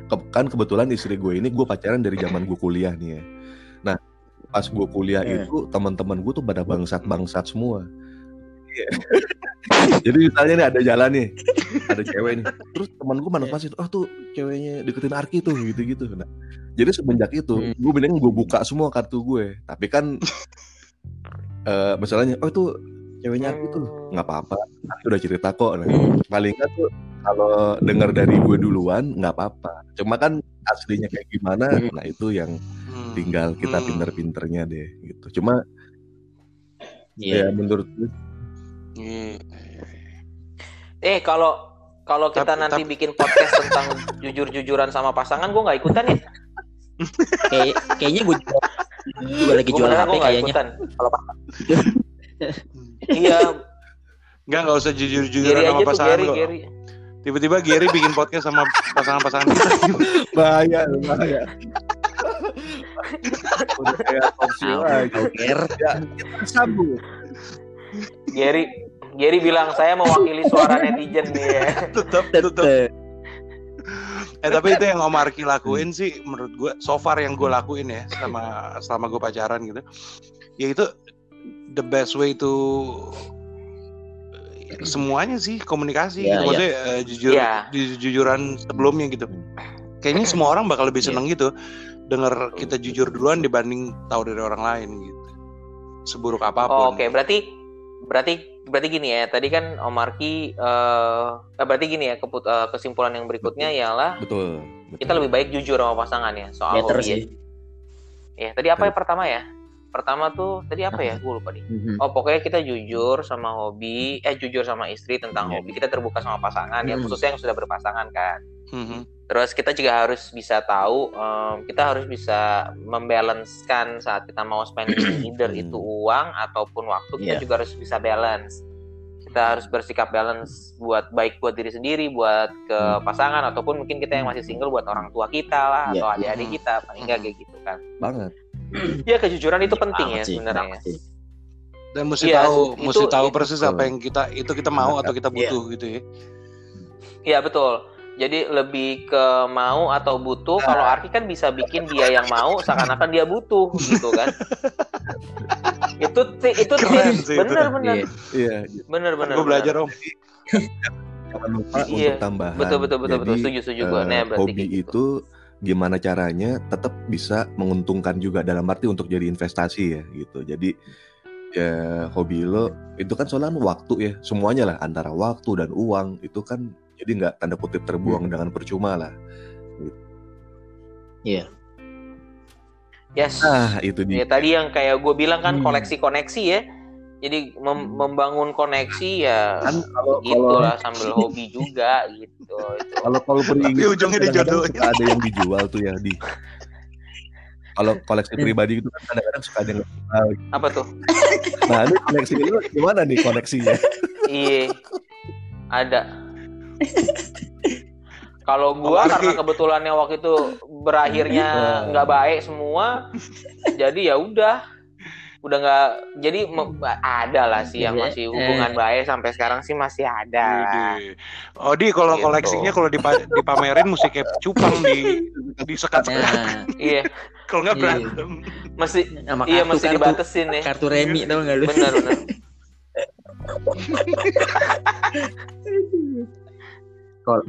ke- kan kebetulan istri gue ini gue pacaran dari zaman gue kuliah nih ya. Nah pas gue kuliah Hmm. itu teman-teman gue tuh pada bangsat bangsat semua. Iya. [LAUGHS] Jadi misalnya nih ada jalan nih, ada cewek nih, [LAUGHS] terus teman gue mana pasti, oh tuh ceweknya deketin Arki tuh gitu-gitu. Nah, jadi semenjak itu Hmm. gue bilang gue buka semua kartu gue, tapi kan eh masalahnya, oh itu ceweknya Arki tuh nggak apa-apa, Arki udah cerita kok. Nah, paling nggak tuh kalau dengar dari gue duluan nggak apa-apa. Cuma kan aslinya kayak gimana, Hmm. nah itu yang Hmm. tinggal kita Hmm. pinter-pinternya deh gitu. Cuma Iya. ya menurut gue Iya. Eh kalau kalau kita Tapi- nanti bikin podcast tentang [LAUGHS] jujur-jujuran sama pasangan, gue nggak ikutan ya. Kayak kayaknya gue juga, juga lagi jual HP kayaknya. Kalau [LAUGHS] iya, Enggak, enggak usah jujur-jujuran sama pasangan Gary. Gary. Tiba-tiba Gary bikin podcast sama pasangan-pasangan kita. [LAUGHS] bahaya bahaya udah kayak. Oker. ya kita sambung Gary, Gary bilang saya mewakili suara netizen nih [LAUGHS] ya. tetap, tetap. Eh tapi itu yang Om Arki lakuin sih menurut gue so far yang gue lakuin ya selama selama gue pacaran gitu. Ya itu the best way to semuanya sih komunikasi Ya, gitu. Maksudnya eh, jujur Ya. jujuran sebelumnya gitu. Kayaknya semua orang bakal lebih seneng gitu denger kita jujur duluan dibanding tahu dari orang lain gitu. Seburuk Oh, apa pun. Oke, berarti berarti berarti gini ya. Tadi kan Om Marki eh eh, berarti gini ya keput- eh, kesimpulan yang berikutnya ialah betul, betul. kita lebih baik jujur sama pasangan ya soal Better hobi ya. sih. Ya, tadi apa ya pertama ya? Pertama tuh tadi apa ya? Gue lupa nih. Mhm. Oh, pokoknya kita jujur sama hobi, eh jujur sama istri tentang Iya. hobi. Kita terbuka sama pasangan ya, Hmm. khususnya yang sudah berpasangan kan. Mhm. Terus kita juga harus bisa tahu, em, kita harus bisa membalancekan saat kita mau spending [CLEARS THROAT] either itu uang ataupun waktu, kita Iya. juga harus bisa balance. Kita harus bersikap balance buat baik buat diri sendiri, buat ke pasangan ataupun mungkin kita yang masih single buat orang tua kita lah Iya. atau adik-adik Mhm. kita, paling nggak kayak gitu kan. banget Ya kejujuran itu penting ya sebenarnya. Dan mesti Iya, tahu, itu- mesti tahu itu- persis apa yang kita itu kita mau atau kita butuh gitu ya. Iya betul. Jadi lebih ke mau atau butuh. Kalau Arki kan bisa bikin dia yang mau seakan-akan dia butuh gitu kan. [LAUGHS] itu ti- itu Keren tips sih itu. bener bener Iya. Iya, bener bener. Gue belajar om. jangan lupa Iya, untuk tambahan. Betul betul betul betul. Jadi, Setuju setuju gue. eh, Nah berarti hobi gitu. itu gimana caranya tetap bisa menguntungkan juga dalam arti untuk jadi investasi ya gitu. Jadi ya hobi lo itu kan soalan waktu ya semuanya lah antara waktu dan uang itu kan jadi nggak tanda kutip terbuang Hmm. dengan percuma lah. Yes. Ah itu Ya dia. tadi yang kayak gue bilang kan Hmm. koleksi koneksi ya. Jadi mem- membangun koneksi ya Kan kalau kalau gitulah sambil hobi juga gitu. Itu. [LAUGHS] kalau kalau Tapi itu ujungnya dijodohin. ada yang dijual tuh ya di kalau koleksi pribadi itu kan kadang-kadang suka ada yang dijual. Apa tuh? Nah ini koleksi lu gimana nih koneksinya? Iya. Ada. Kalau gua Apalagi- karena kebetulannya waktu itu berakhirnya nggak baik semua, jadi ya udah, udah nggak. Jadi ada lah sih yang masih hubungan baik sampai sekarang sih masih ada. Widih. Oh di kalau Gitu. koleksinya kalau dipa- dipamerin mesti kayak cupang di di sekat-sekat. Nah, Iya, Kalau nggak Iya. berantem. mesti sama iya kartu, mesti kartu, dibatesin ya. kartu remi tau gak lu? Benar benar. [LAUGHS] Kalau-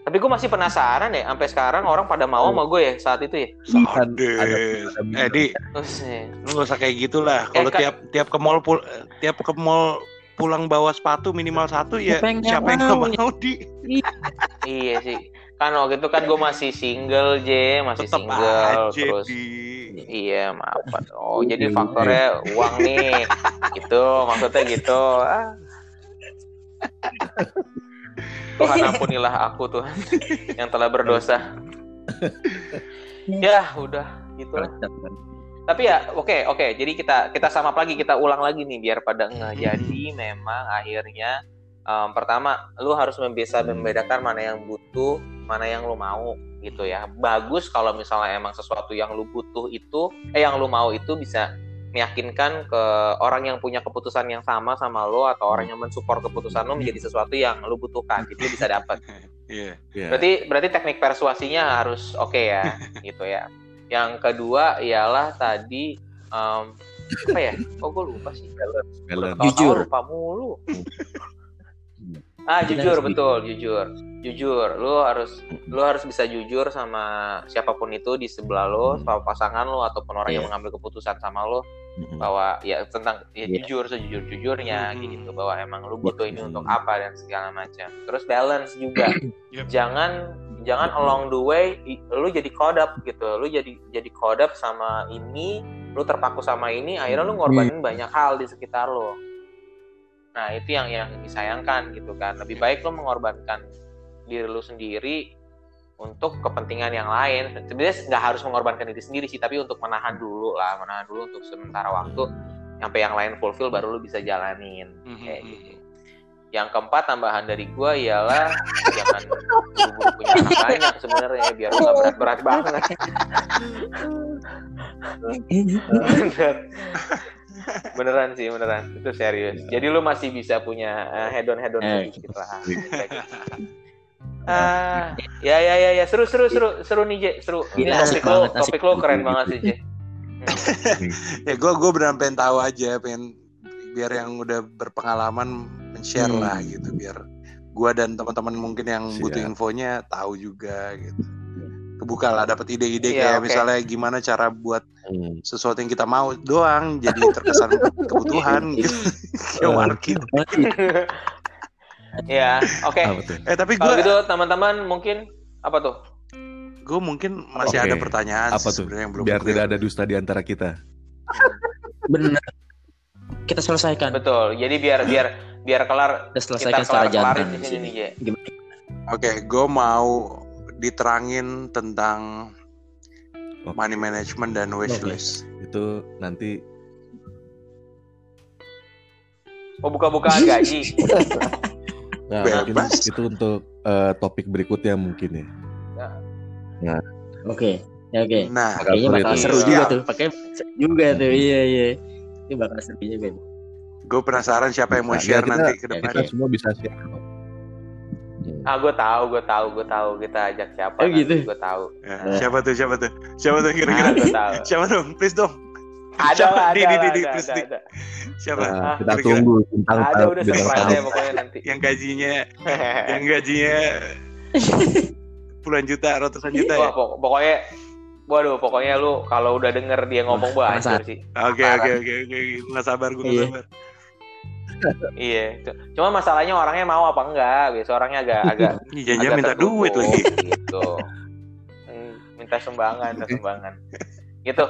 Tapi gue masih penasaran ya, sampai sekarang orang pada mau sama gue ya saat itu ya. Sadis. Eh di, Buset. lu nggak usah kayak gitulah. Kalau Eh, Kak- tiap tiap ke mall pul- tiap ke mall pulang bawa sepatu minimal satu ya Siapa yang nggak siapa yang nggak mau? mau di Iya sih. Kan waktu itu kan gue masih single J, masih tetap single aja terus. di Iya maaf. Oh Iya, jadi iya. faktornya uang nih, [LAUGHS] gitu maksudnya gitu. Ah. Tuhan ampunilah aku Tuhan yang telah berdosa. ya udah gitu lah. Tapi ya oke oke. Jadi kita kita sama lagi kita ulang lagi nih biar pada nggak. Jadi memang akhirnya em, pertama lu harus bisa membedakan mana yang butuh, mana yang lu mau gitu ya. Bagus kalau misalnya emang sesuatu yang lu butuh itu eh yang lu mau itu bisa meyakinkan ke orang yang punya keputusan yang sama sama lo atau orang yang mensupport keputusan lo menjadi sesuatu yang lu butuhkan itu bisa dapat. [LAUGHS] Iya. Iya. Berarti berarti teknik persuasinya harus oke ya, [LAUGHS] gitu ya. Yang kedua ialah tadi em, apa ya? Oh gue lupa sih. balance. Jujur. lupa mulu. [LAUGHS] Ah Kita jujur betul jujur jujur lu harus lu harus bisa jujur sama siapa pun itu di sebelah lo Hmm. sama pasangan lo ataupun orang yang Iya. mengambil keputusan sama lo Mm-mm. bahwa ya tentang ya Iya. jujur sejujur jujurnya Hmm. gitu bahwa emang lu butuh ini Hmm. untuk apa dan segala macam terus balance juga [COUGHS] Yep. jangan jangan along the way lu jadi kodap gitu lu jadi jadi kodap sama ini lu terpaku sama ini akhirnya lu ngorbanin banyak hal di sekitar lo nah itu yang yang disayangkan gitu kan. Lebih baik lu mengorbankan diri lu sendiri untuk kepentingan yang lain. Sebenarnya nggak harus mengorbankan diri sendiri sih tapi untuk menahan dulu lah menahan dulu untuk sementara waktu. Sampai yang lain fulfill baru lu bisa jalanin. Mhm, kayak mhm. gitu. Yang keempat tambahan dari gua ialah jangan buru-buru punya anak banyak sebenarnya biar nggak berat-berat banget. [LAUGHS] [LAUGHS] Bener. Beneran sih beneran. Itu serius. Jadi lu masih bisa punya uh, head on head on Eh. sedikit lah ah [LAUGHS] ya ya ya ya. Seru seru seru. Seru nih J. Seru. Ini Gila, topik asik lo banget, asik. topik lo keren banget sih J. [LAUGHS] Ya gue gue beneran pengen tahu aja pengen biar yang udah berpengalaman men-share Hmm. lah gitu biar gue dan teman-teman mungkin yang Siap. butuh infonya tahu juga gitu kebuka lah dapat ide-ide Iya, kayak oke. misalnya gimana cara buat Hmm. sesuatu yang kita mau doang jadi terkesan kebutuhan [LAUGHS] gitu [LAUGHS] kayak market ya oke Apa tuh? eh tapi gue gitu teman-teman mungkin apa tuh gue mungkin masih Oke. ada pertanyaan Apa tuh? sebenarnya yang belum Biar tidak ada dusta di antara kita. Benar. Kita selesaikan. betul jadi biar biar biar kelar Kita selesaikan kita secara kelar kelarin jantan? Oke, gue mau diterangin tentang Oke. money management dan wishlist. Itu nanti oh buka-bukaan gaji [LAUGHS] nah, mungkin Bebas. itu untuk eh, topik berikutnya mungkin ya. Oke. Ya, oke. Nah, Bakal Kayaknya bakal seru juga tuh. Pakai juga tuh. Iya, iya. Ini bakal seru juga. Gue penasaran siapa yang mau Nah, share kita- nanti ke ya, depan. Kita semua bisa share. Ah, gue tahu, gue tahu, gue tahu. Kita ajak siapa? Oh, gitu? Gue tahu. Ya, siapa tuh? Siapa tuh? Siapa tuh kira-kira? tahu. Siapa dong? Please dong. Ada Siapa? lah, ada, di, lah, di, di, ada, please, ada, di. ada. Siapa? Nah, Ah, kita kira-kira. tunggu bintang Ada udah surprise ya pokoknya nanti. Yang gajinya, [LAUGHS] yang gajinya puluhan juta, ratusan juta ya. Wah, pok- pokoknya Waduh, pokoknya lu kalau udah denger dia ngomong bahasa sih. Oke, oke, oke, oke. Gue gak sabar, gue gak Iya. sabar. Iya. Cuma masalahnya orangnya mau apa enggak? Biasa orangnya agak agak [LAUGHS] agak minta duit lagi. gitu. Hmm, Minta sumbangan, minta sumbangan. Gitu.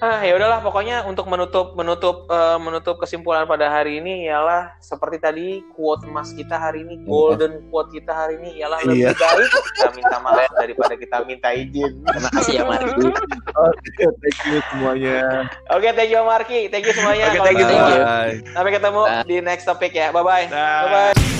Ah, ya udahlah pokoknya untuk menutup menutup eh, menutup kesimpulan pada hari ini ialah seperti tadi quote emas kita hari ini, golden quote kita hari ini ialah lebih Iya. baik kita minta maaf daripada kita minta izin. Terima kasih ya Marki. [LAUGHS] Oke, thank you semuanya. Oke, thank you Marki, thank you semuanya. Oke, Kalau thank you gitu, Thank you. Bye. Sampai ketemu Bye. di next topic ya. Bye bye. Dah. Bye bye.